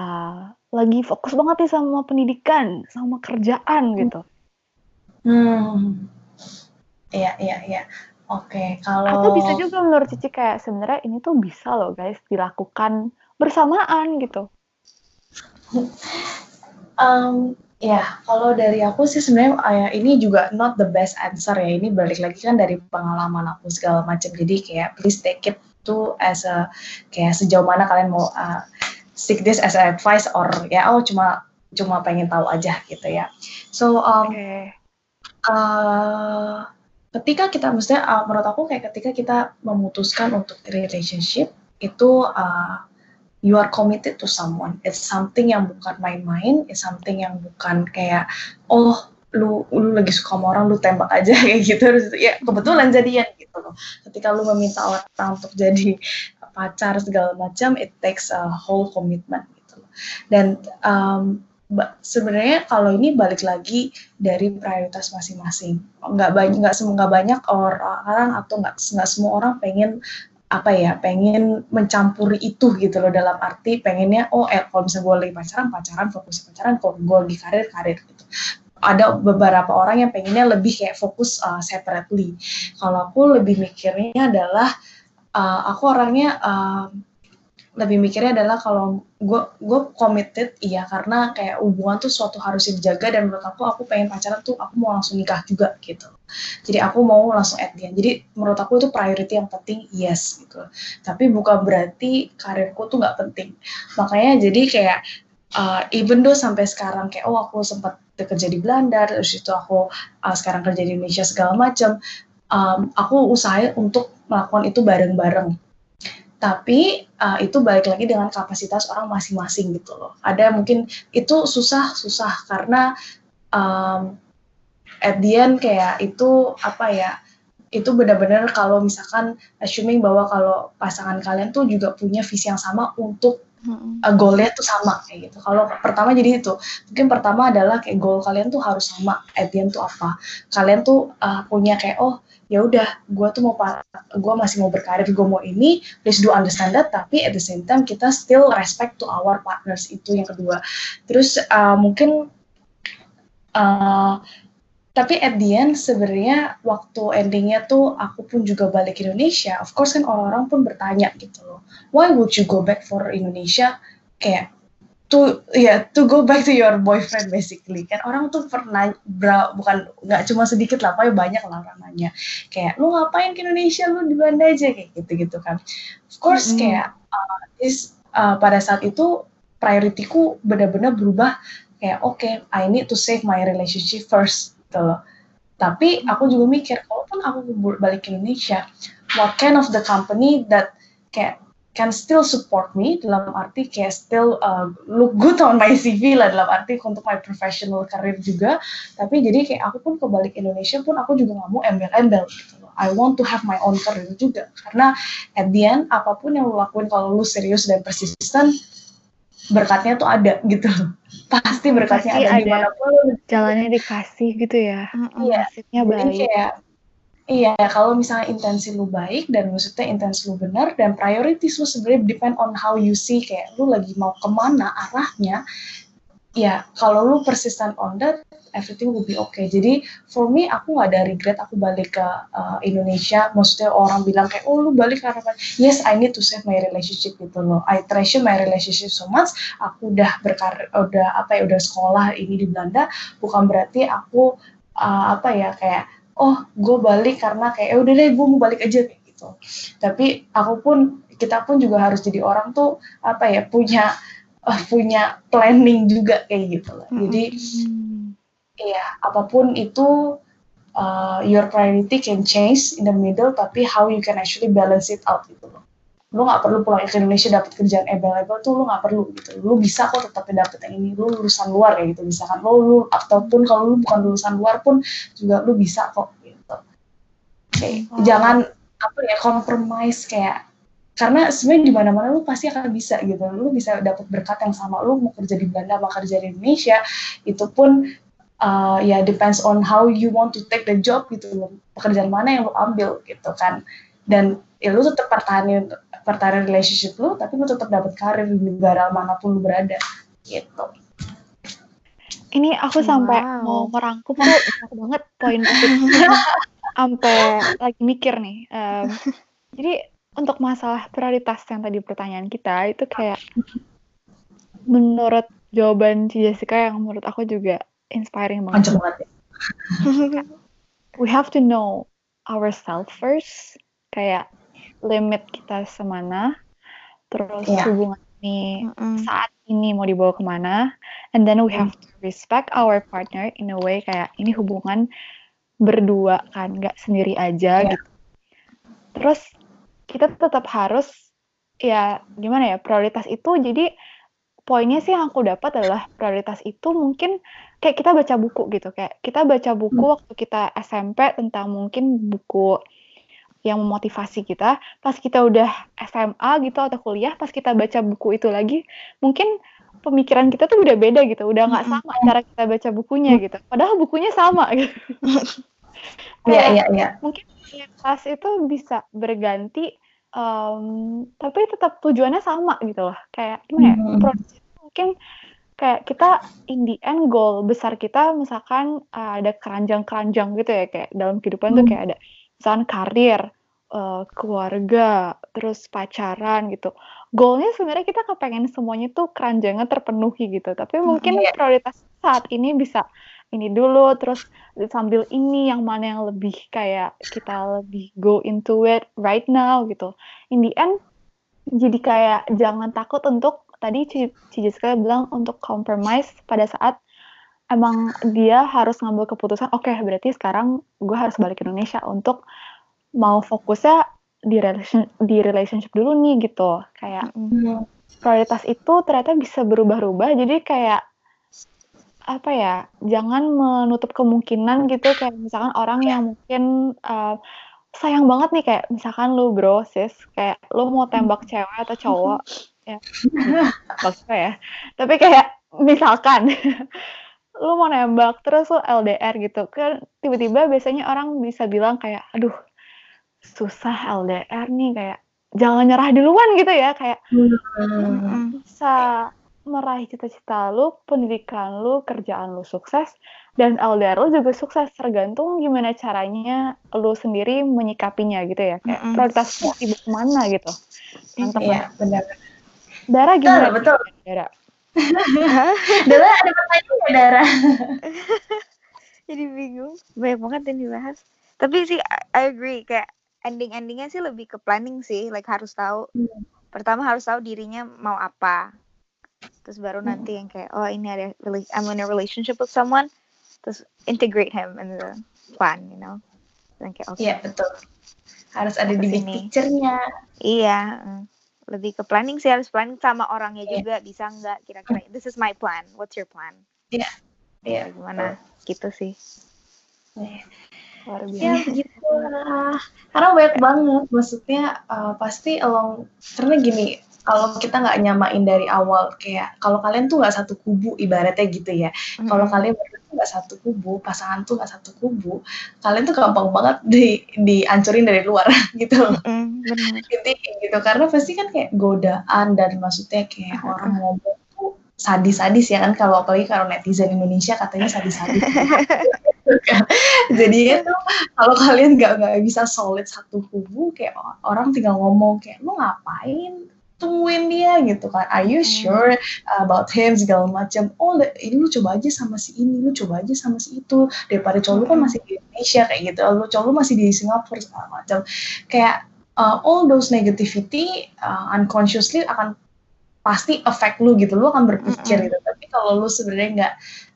lagi fokus banget nih sama pendidikan, sama kerjaan gitu. Hmm. Iya, iya, iya. Oke, kalau Atau bisa juga menurut Cici kayak sebenarnya ini tuh bisa loh guys dilakukan bersamaan gitu. Um, ya, kalau dari aku sih sebenarnya uh, ini juga not the best answer ya. Ini balik lagi kan dari pengalaman aku segala macam. Jadi kayak please take it to as a kayak sejauh mana kalian mau uh, seek this as advice or ya oh cuma cuma pengen tahu aja gitu ya. So um, okay. uh, ketika kita maksudnya uh, menurut aku kayak ketika kita memutuskan untuk relationship itu uh, you are committed to someone. It's something yang bukan main-main, it's something yang bukan kayak oh lu lu lagi suka sama orang lu tembak aja <laughs> kayak gitu. Ya kebetulan jadian gitu loh. Ketika lu meminta orang untuk <laughs> jadi pacar segala macam it takes a whole commitment gitu dan um, sebenarnya kalau ini balik lagi dari prioritas masing-masing. Nggak banyak nggak nggak banyak orang atau nggak nggak semua orang pengen apa ya pengen mencampuri itu gitu loh dalam arti pengennya oh eh kalau misalnya gue lagi pacaran pacaran fokus pacaran kalau gue lagi karir karir gitu. Ada beberapa orang yang pengennya lebih kayak fokus uh, separately. Kalau aku lebih mikirnya adalah uh, aku orangnya uh, lebih mikirnya adalah kalau gue gue committed iya karena kayak hubungan tuh suatu harus dijaga dan menurut aku aku pengen pacaran tuh aku mau langsung nikah juga gitu. Jadi aku mau langsung at the jadi menurut aku itu priority yang penting yes gitu. Tapi bukan berarti karirku tuh nggak penting. Makanya jadi kayak uh, even though sampai sekarang kayak oh aku sempat kerja di Belanda terus itu aku uh, sekarang kerja di Indonesia segala macam um, aku usahain untuk melakukan itu bareng-bareng. Tapi uh, itu balik lagi dengan kapasitas orang masing-masing gitu loh. Ada mungkin itu susah-susah karena um, at the end kayak itu apa ya itu benar-benar kalau misalkan assuming bahwa kalau pasangan kalian tuh juga punya visi yang sama untuk uh, goalnya tuh sama kayak gitu. Kalau pertama jadi itu, mungkin pertama adalah kayak goal kalian tuh harus sama. At the end tuh apa? Kalian tuh uh, punya kayak oh ya udah gue tuh mau gue masih mau berkarir gue mau ini please do understand that tapi at the same time kita still respect to our partners itu yang kedua. Terus uh, mungkin uh, tapi at the end sebenarnya waktu endingnya tuh aku pun juga balik ke Indonesia of course kan orang-orang pun bertanya gitu loh why would you go back for Indonesia? Kayak to ya yeah, to go back to your boyfriend basically. Kan orang tuh pernah bra, bukan nggak cuma sedikit lah tapi banyak lah orang nanya kayak lu ngapain ke Indonesia? Lu di Belanda aja kayak gitu gitu kan. Of course mm -hmm. kayak uh, is uh, pada saat itu prioritiku benar-benar berubah. Kayak oke okay, I need to save my relationship first gitu loh. Tapi aku juga mikir kalaupun aku balik ke Indonesia what kind of the company that kayak can still support me dalam arti kayak still uh, look good on my CV lah dalam arti untuk my professional career juga. Tapi jadi kayak aku pun kebalik Indonesia pun aku juga nggak mau embel-embel gitu loh. I want to have my own career juga. Karena at the end apa pun yang lu lakuin kalau lu serius dan persisten berkatnya tuh ada gitu loh. <laughs> Pasti berkatnya pasti ada, ada. di mana pun jalannya dikasih gitu ya. Iya. Mm -hmm. kayak Iya, kalau misalnya intensi lu baik dan maksudnya intensi lu benar dan priorities lu sebenarnya depend on how you see kayak lu lagi mau ke mana arahnya. Ya, kalau lu persistent on that, everything will be okay. Jadi for me aku nggak ada regret aku balik ke uh, Indonesia. Maksudnya orang bilang kayak oh lu balik karena yes I need to save my relationship gitu loh. I treasure my relationship so much. Aku udah berkarir, udah apa ya udah sekolah ini di Belanda. Bukan berarti aku uh, apa ya kayak oh gue balik karena kayak ya udah deh gue mau balik aja kayak gitu. Tapi aku pun kita pun juga harus jadi orang tuh apa ya punya uh, punya planning juga kayak gitu lah. Jadi ya apa pun itu uh, your priority can change in the middle tapi how you can actually balance it out gitu loh lu nggak perlu pulang ke Indonesia dapat kerjaan able-able tuh lu nggak perlu gitu. Lu bisa kok tetap dapet yang ini lu lulusan luar kayak gitu. Misalkan lu, lu ataupun kalau lu bukan lulusan luar pun juga lu bisa kok gitu. Kayak oh. jangan apa ya compromise kayak karena sebenarnya di mana-mana lu pasti akan bisa gitu. Lu bisa dapat berkat yang sama. Lu mau kerja di Belanda mau kerja di Indonesia itu pun uh, ya depends on how you want to take the job gitu. Loh pekerjaan mana yang lu ambil gitu kan. Dan ya lu tetap pertahanin pertahanan relationship lu tapi lu tetap dapat karir di negara mana pun lu berada gitu ini aku sampai wow. mau merangkum tuh banyak banget poin <laughs> sampai lagi mikir nih um, jadi untuk masalah prioritas yang tadi pertanyaan kita itu kayak menurut jawaban si Jessica yang menurut aku juga inspiring banget. banget ya. <laughs> We have to know ourselves first. Kayak limit kita semana, terus yeah. hubungan ini mm -hmm. saat ini mau dibawa ke mana, and then we have to respect our partner in a way kayak ini hubungan berdua kan, nggak sendiri aja yeah. gitu. Terus kita tetap harus ya gimana ya prioritas itu jadi poinnya sih yang aku dapat adalah prioritas itu mungkin kayak kita baca buku gitu kayak kita baca buku hmm. waktu kita SMP tentang mungkin buku yang memotivasi kita. Pas kita udah SMA gitu atau kuliah pas kita baca buku itu lagi mungkin pemikiran kita tuh udah beda gitu. Udah nggak sama cara kita baca bukunya gitu. Padahal bukunya sama. Gitu <laughs> iya iya iya. mungkin pas itu bisa berganti um, tapi tetap tujuannya sama gitu loh. Kayak gimana ya? Mm -hmm. mungkin kayak kita in the end goal besar kita misalkan uh, ada keranjang-keranjang gitu ya. Kayak dalam kehidupan mm. tuh kayak ada misalkan karir, uh, keluarga, terus pacaran gitu. Goalnya sebenarnya kita kepengen semuanya tuh keranjangnya terpenuhi gitu, tapi mungkin yeah. prioritas saat ini bisa ini dulu, terus sambil ini yang mana yang lebih kayak kita lebih go into it right now gitu. In the end jadi kayak jangan takut untuk tadi Cici bilang untuk compromise pada saat emang dia harus ngambil keputusan oke okay, berarti sekarang gue harus balik ke Indonesia untuk mau fokusnya di relation di relationship dulu nih gitu. Kayak mm. prioritas itu ternyata bisa berubah-ubah jadi kayak apa ya jangan menutup kemungkinan gitu. Kayak misalkan orang yang mungkin uh, sayang banget nih kayak misalkan lu bro sis kayak lu mau tembak cewek atau cowok ya <laughs> maksudnya ya tapi kayak misalkan <laughs> lu mau nembak terus lu LDR gitu kan tiba-tiba biasanya orang bisa bilang kayak aduh susah LDR nih kayak jangan nyerah duluan gitu ya kayak hmm. bisa meraih cita-cita lu, pendidikan lu, kerjaan lu sukses, dan LDR lu juga sukses. Tergantung gimana caranya lu sendiri menyikapinya gitu ya. Kayak mm-hmm. prioritas ibu ke mana gitu. Mantap Iya, benar. Dara gimana? Betul, betul. Dara? <laughs> Dara ada pertanyaan nggak Dara? <laughs> Jadi bingung. Banyak banget yang dibahas. Tapi sih I, agree kayak ending-endingnya sih lebih ke planning sih. Like harus tahu. Hmm. Pertama harus tahu dirinya mau apa. Terus baru Hmm. nanti yang kayak oh ini ada I'm in a relationship with someone. Terus integrate him in the plan, you know. Dan kayak oke. Iya betul. Harus ada Ke di big picture-nya. Iya, mm. Lebih ke planning sih harus planning sama orangnya Iya. juga bisa nggak kira-kira this is my plan, what's your plan? Iya. Iya. Kayak gimana? Gitu sih. Luar biasa. Ya begitu lah. Karena banyak banget. Maksudnya uh, pasti along karena gini. Kalau kita nggak nyamain dari awal kayak kalau kalian tuh nggak satu kubu ibaratnya gitu ya. Kalau Mm-mm. kalian nggak satu kubu, pasangan tuh nggak satu kubu, kalian tuh gampang banget di dihancurin dari luar <laughs> gitu bener. Intinya kayak gitu karena pasti kan kayak godaan dan maksudnya kayak Mm-mm. orang ngomong tuh sadis-sadis ya kan kalau apalagi kalau netizen Indonesia katanya sadis-sadis. <laughs> Jadinya tuh kalau kalian nggak nggak bisa solid satu kubu kayak orang tinggal ngomong kayak lu ngapain tungguin dia gitu kan are you Hmm. sure about him segala macam oh ini lu coba aja sama si ini lu coba aja sama si itu daripada cowok lu kan Hmm. masih di Indonesia kayak gitu lu cowok lu masih di Singapura segala macam kayak uh, all those negativity uh, unconsciously akan pasti affect lu gitu lu akan berpikir Mm-mm. gitu tapi kalau lu sebenarnya nggak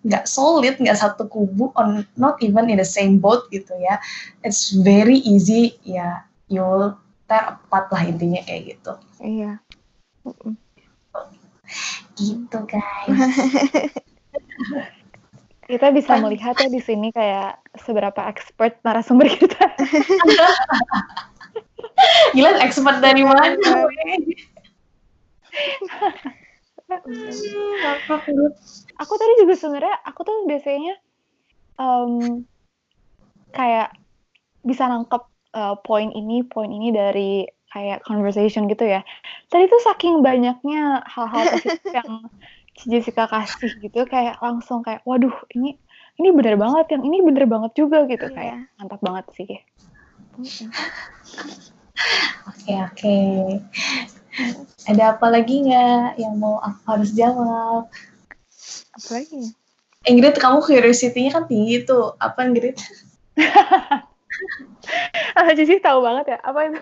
nggak solid nggak satu kubu on not even in the same boat gitu ya it's very easy ya you'll tear apart lah intinya kayak gitu Iya. Gitu guys. <laughs> Kita bisa melihat ya di sini kayak seberapa expert narasumber kita. <laughs> gila expert dari mana? <laughs> Aku tadi juga sebenarnya aku tuh biasanya em, kayak bisa nangkep eh, poin ini, poin ini dari kayak conversation gitu ya. Tadi tuh saking banyaknya hal-hal positif <laughs> yang Jessica kasih gitu kayak langsung kayak waduh ini ini bener banget yang ini bener banget juga gitu Iya. kayak mantap banget sih. <laughs> Oke oke ada apa lagi nggak yang mau aku harus jawab Apa lagi? Ingrid kamu curiosity-nya kan tinggi tuh apa Ingrid <laughs> Ah, Cici tahu banget ya apa itu?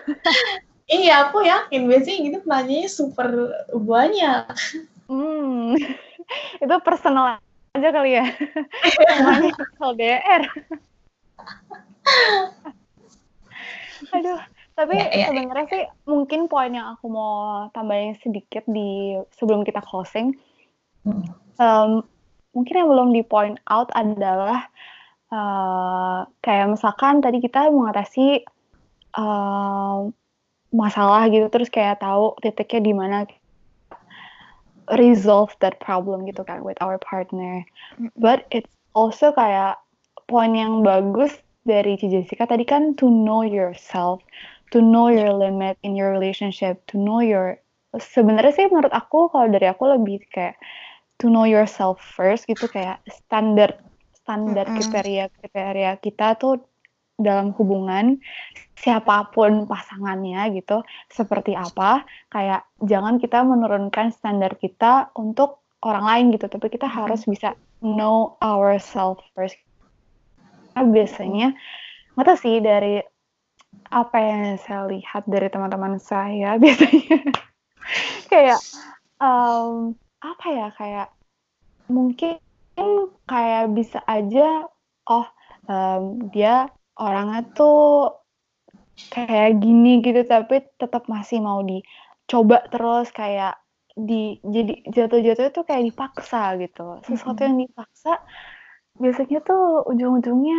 Iya aku yakin biasanya Ingrid nanyanya super banyak Hmm, <laughs> itu personal aja kali ya. <laughs> LDR. <laughs> Aduh, tapi Ya, ya, ya. sebenarnya sih mungkin poin yang aku mau tambahin sedikit di sebelum kita closing, Hmm. em, mungkin yang belum di point out adalah eh, kayak misalkan tadi kita mengatasi em, masalah gitu, terus kayak tahu titiknya di mana resolve that problem gitu kan with our partner. But it's also kayak poin yang bagus dari Ci Jessica tadi kan to know yourself, to know your limit in your relationship, to know your sebenarnya sih menurut aku kalau dari aku lebih kayak to know yourself first gitu kayak standar standar kriteria kriteria kita tuh dalam hubungan siapa pun pasangannya gitu seperti apa kayak jangan kita menurunkan standar kita untuk orang lain gitu tapi kita harus bisa know ourselves first. Karena biasanya nggak tahu sih dari apa yang saya lihat dari teman-teman saya <laughs> biasanya kayak em, apa ya kayak mungkin kayak bisa aja oh em, dia orangnya tuh kayak gini gitu tapi tetap masih mau dicoba terus kayak di jadi jatuh-jatuh itu kayak dipaksa gitu sesuatu yang dipaksa biasanya tuh ujung-ujungnya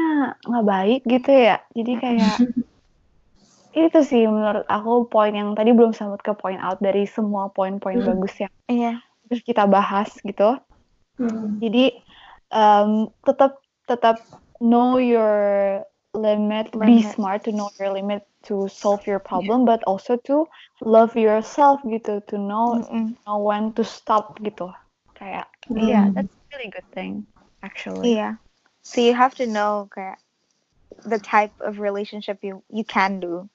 nggak baik gitu ya jadi kayak itu sih menurut aku poin yang tadi belum sempat ke point out dari semua poin-poin Hmm. bagus yang Iya. terus kita bahas gitu Hmm. jadi em, tetap tetap know your limit, be Limit. smart to know your limit to solve your problem, but also to love yourself gitu, to know Mm-mm. know when to stop gitu. Kayak Hmm. iya, that's a really good thing actually. Iya. So you have to know kayak the type of relationship you you can do.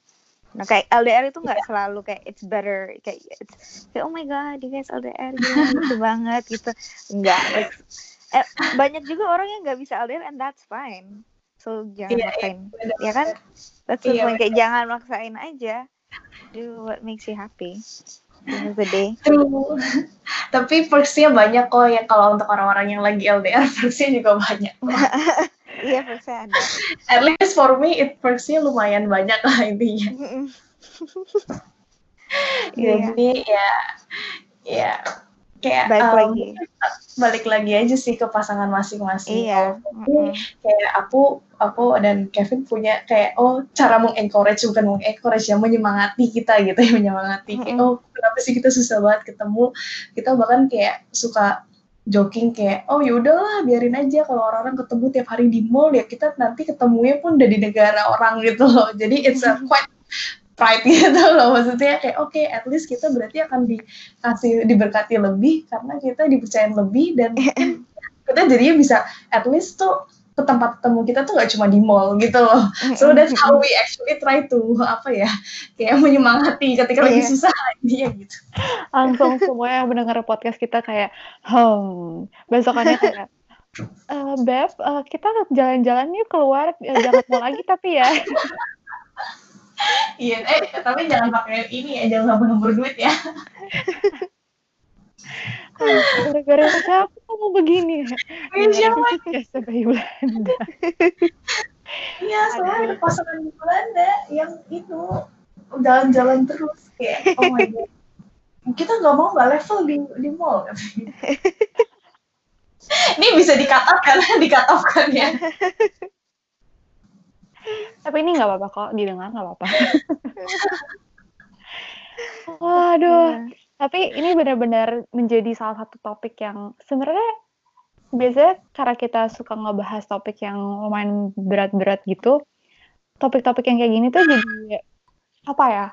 Nah kayak LDR itu nggak selalu kayak it's better kayak it's kayak oh my god you guys LDR gila <laughs> lucu banget gitu enggak like, eh, banyak juga orang yang nggak bisa LDR and that's fine so jangan Iya, iya, maksain. Bener. Ya kan? That's the Iya, point kayak jangan maksain aja. Do what makes you happy. True. <laughs> Tapi perksnya banyak kok ya kalau untuk orang-orang yang lagi LDR perksnya juga banyak. <laughs> iya persen ada. At least for me it perksnya lumayan banyak lah intinya. <laughs> Iya. Jadi ya ya kayak Balik um, lagi. balik lagi aja sih ke pasangan masing-masing. iya aku, kayak aku aku dan Kevin punya kayak oh cara mengencourage bukan mengencourage ya menyemangati kita gitu ya <laughs> menyemangati kayak Mm-mm. oh kenapa sih kita susah banget ketemu kita bahkan kayak suka joking kayak oh yaudahlah biarin aja kalau orang-orang ketemu tiap hari di mall ya kita nanti ketemunya pun udah di negara orang gitu loh jadi it's a <laughs> quite pride gitu <laughs> loh. Maksudnya kayak oke at least kita berarti akan dikasih diberkati lebih karena kita dipercayain lebih dan <laughs> mungkin kita jadinya bisa at least tuh ke tempat ketemu kita tuh gak cuma di mall gitu loh. So that's how we actually try to apa ya kayak menyemangati ketika lagi Iya. susah <laughs> dia gitu. Langsung semua yang mendengar podcast kita kayak, hmm, besokannya kayak, "Eh, Beb, eh, kita jalan-jalan yuk keluar, eh, jangan mau lagi tapi ya. Iya eh tapi jangan pakai ini ya jangan sampai nomor duit ya <laughs> Gara-gara siapa kamu begini? Iya, siapa? Ya, Belanda. iya soalnya ada pasangan di Belanda yang itu jalan-jalan terus kayak oh my god kita nggak mau nggak level di di mall <laughs> ini bisa dikatakan dikatakan ya <laughs> Tapi ini nggak apa-apa kok, didengar nggak apa-apa. <laughs> Waduh, tapi ini benar-benar menjadi salah satu topik yang sebenarnya biasanya cara kita suka ngebahas topik yang lumayan berat-berat gitu. Topik-topik yang kayak gini tuh jadi apa ya?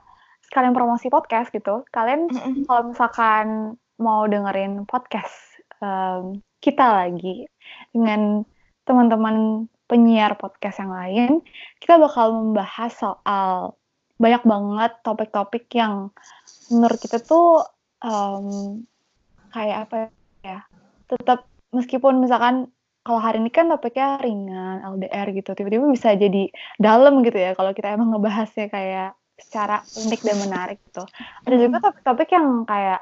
Sekalian promosi podcast gitu. Kalian kalau misalkan mau dengerin podcast em, kita lagi dengan teman-teman penyiar podcast yang lain, kita bakal membahas soal banyak banget topik-topik yang menurut kita tuh em, kayak apa ya? Tetap meskipun misalkan kalau hari ini kan topiknya ringan, LDR gitu, tiba-tiba bisa jadi dalam gitu ya kalau kita emang ngebahasnya kayak secara unik dan menarik gitu. Ada juga topik-topik yang kayak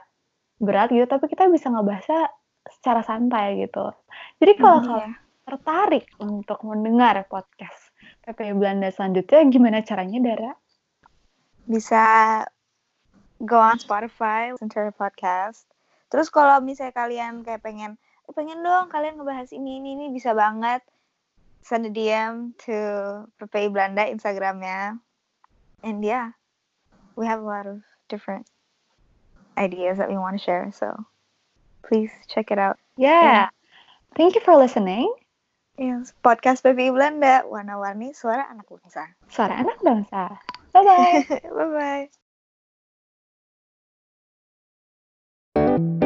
berat gitu, tapi kita bisa ngebahasnya secara santai gitu. Jadi kalau Iya. Tertarik untuk mendengar podcast PP Belanda selanjutnya, gimana caranya, Dara? bisa go on Spotify, listen to podcast. Terus kalau misalnya kalian kayak pengen, "Eh, pengen dong kalian ngebahas ini ini ini bisa banget send a DM to PPI Belanda Instagramnya. And yeah, we have a lot of different ideas that we want to share. So please check it out. Yeah. Thank you for listening. Yes, podcast Baby Belanda, warna-warni suara anak bangsa. Suara anak bangsa. Bye-bye. <laughs> Bye-bye.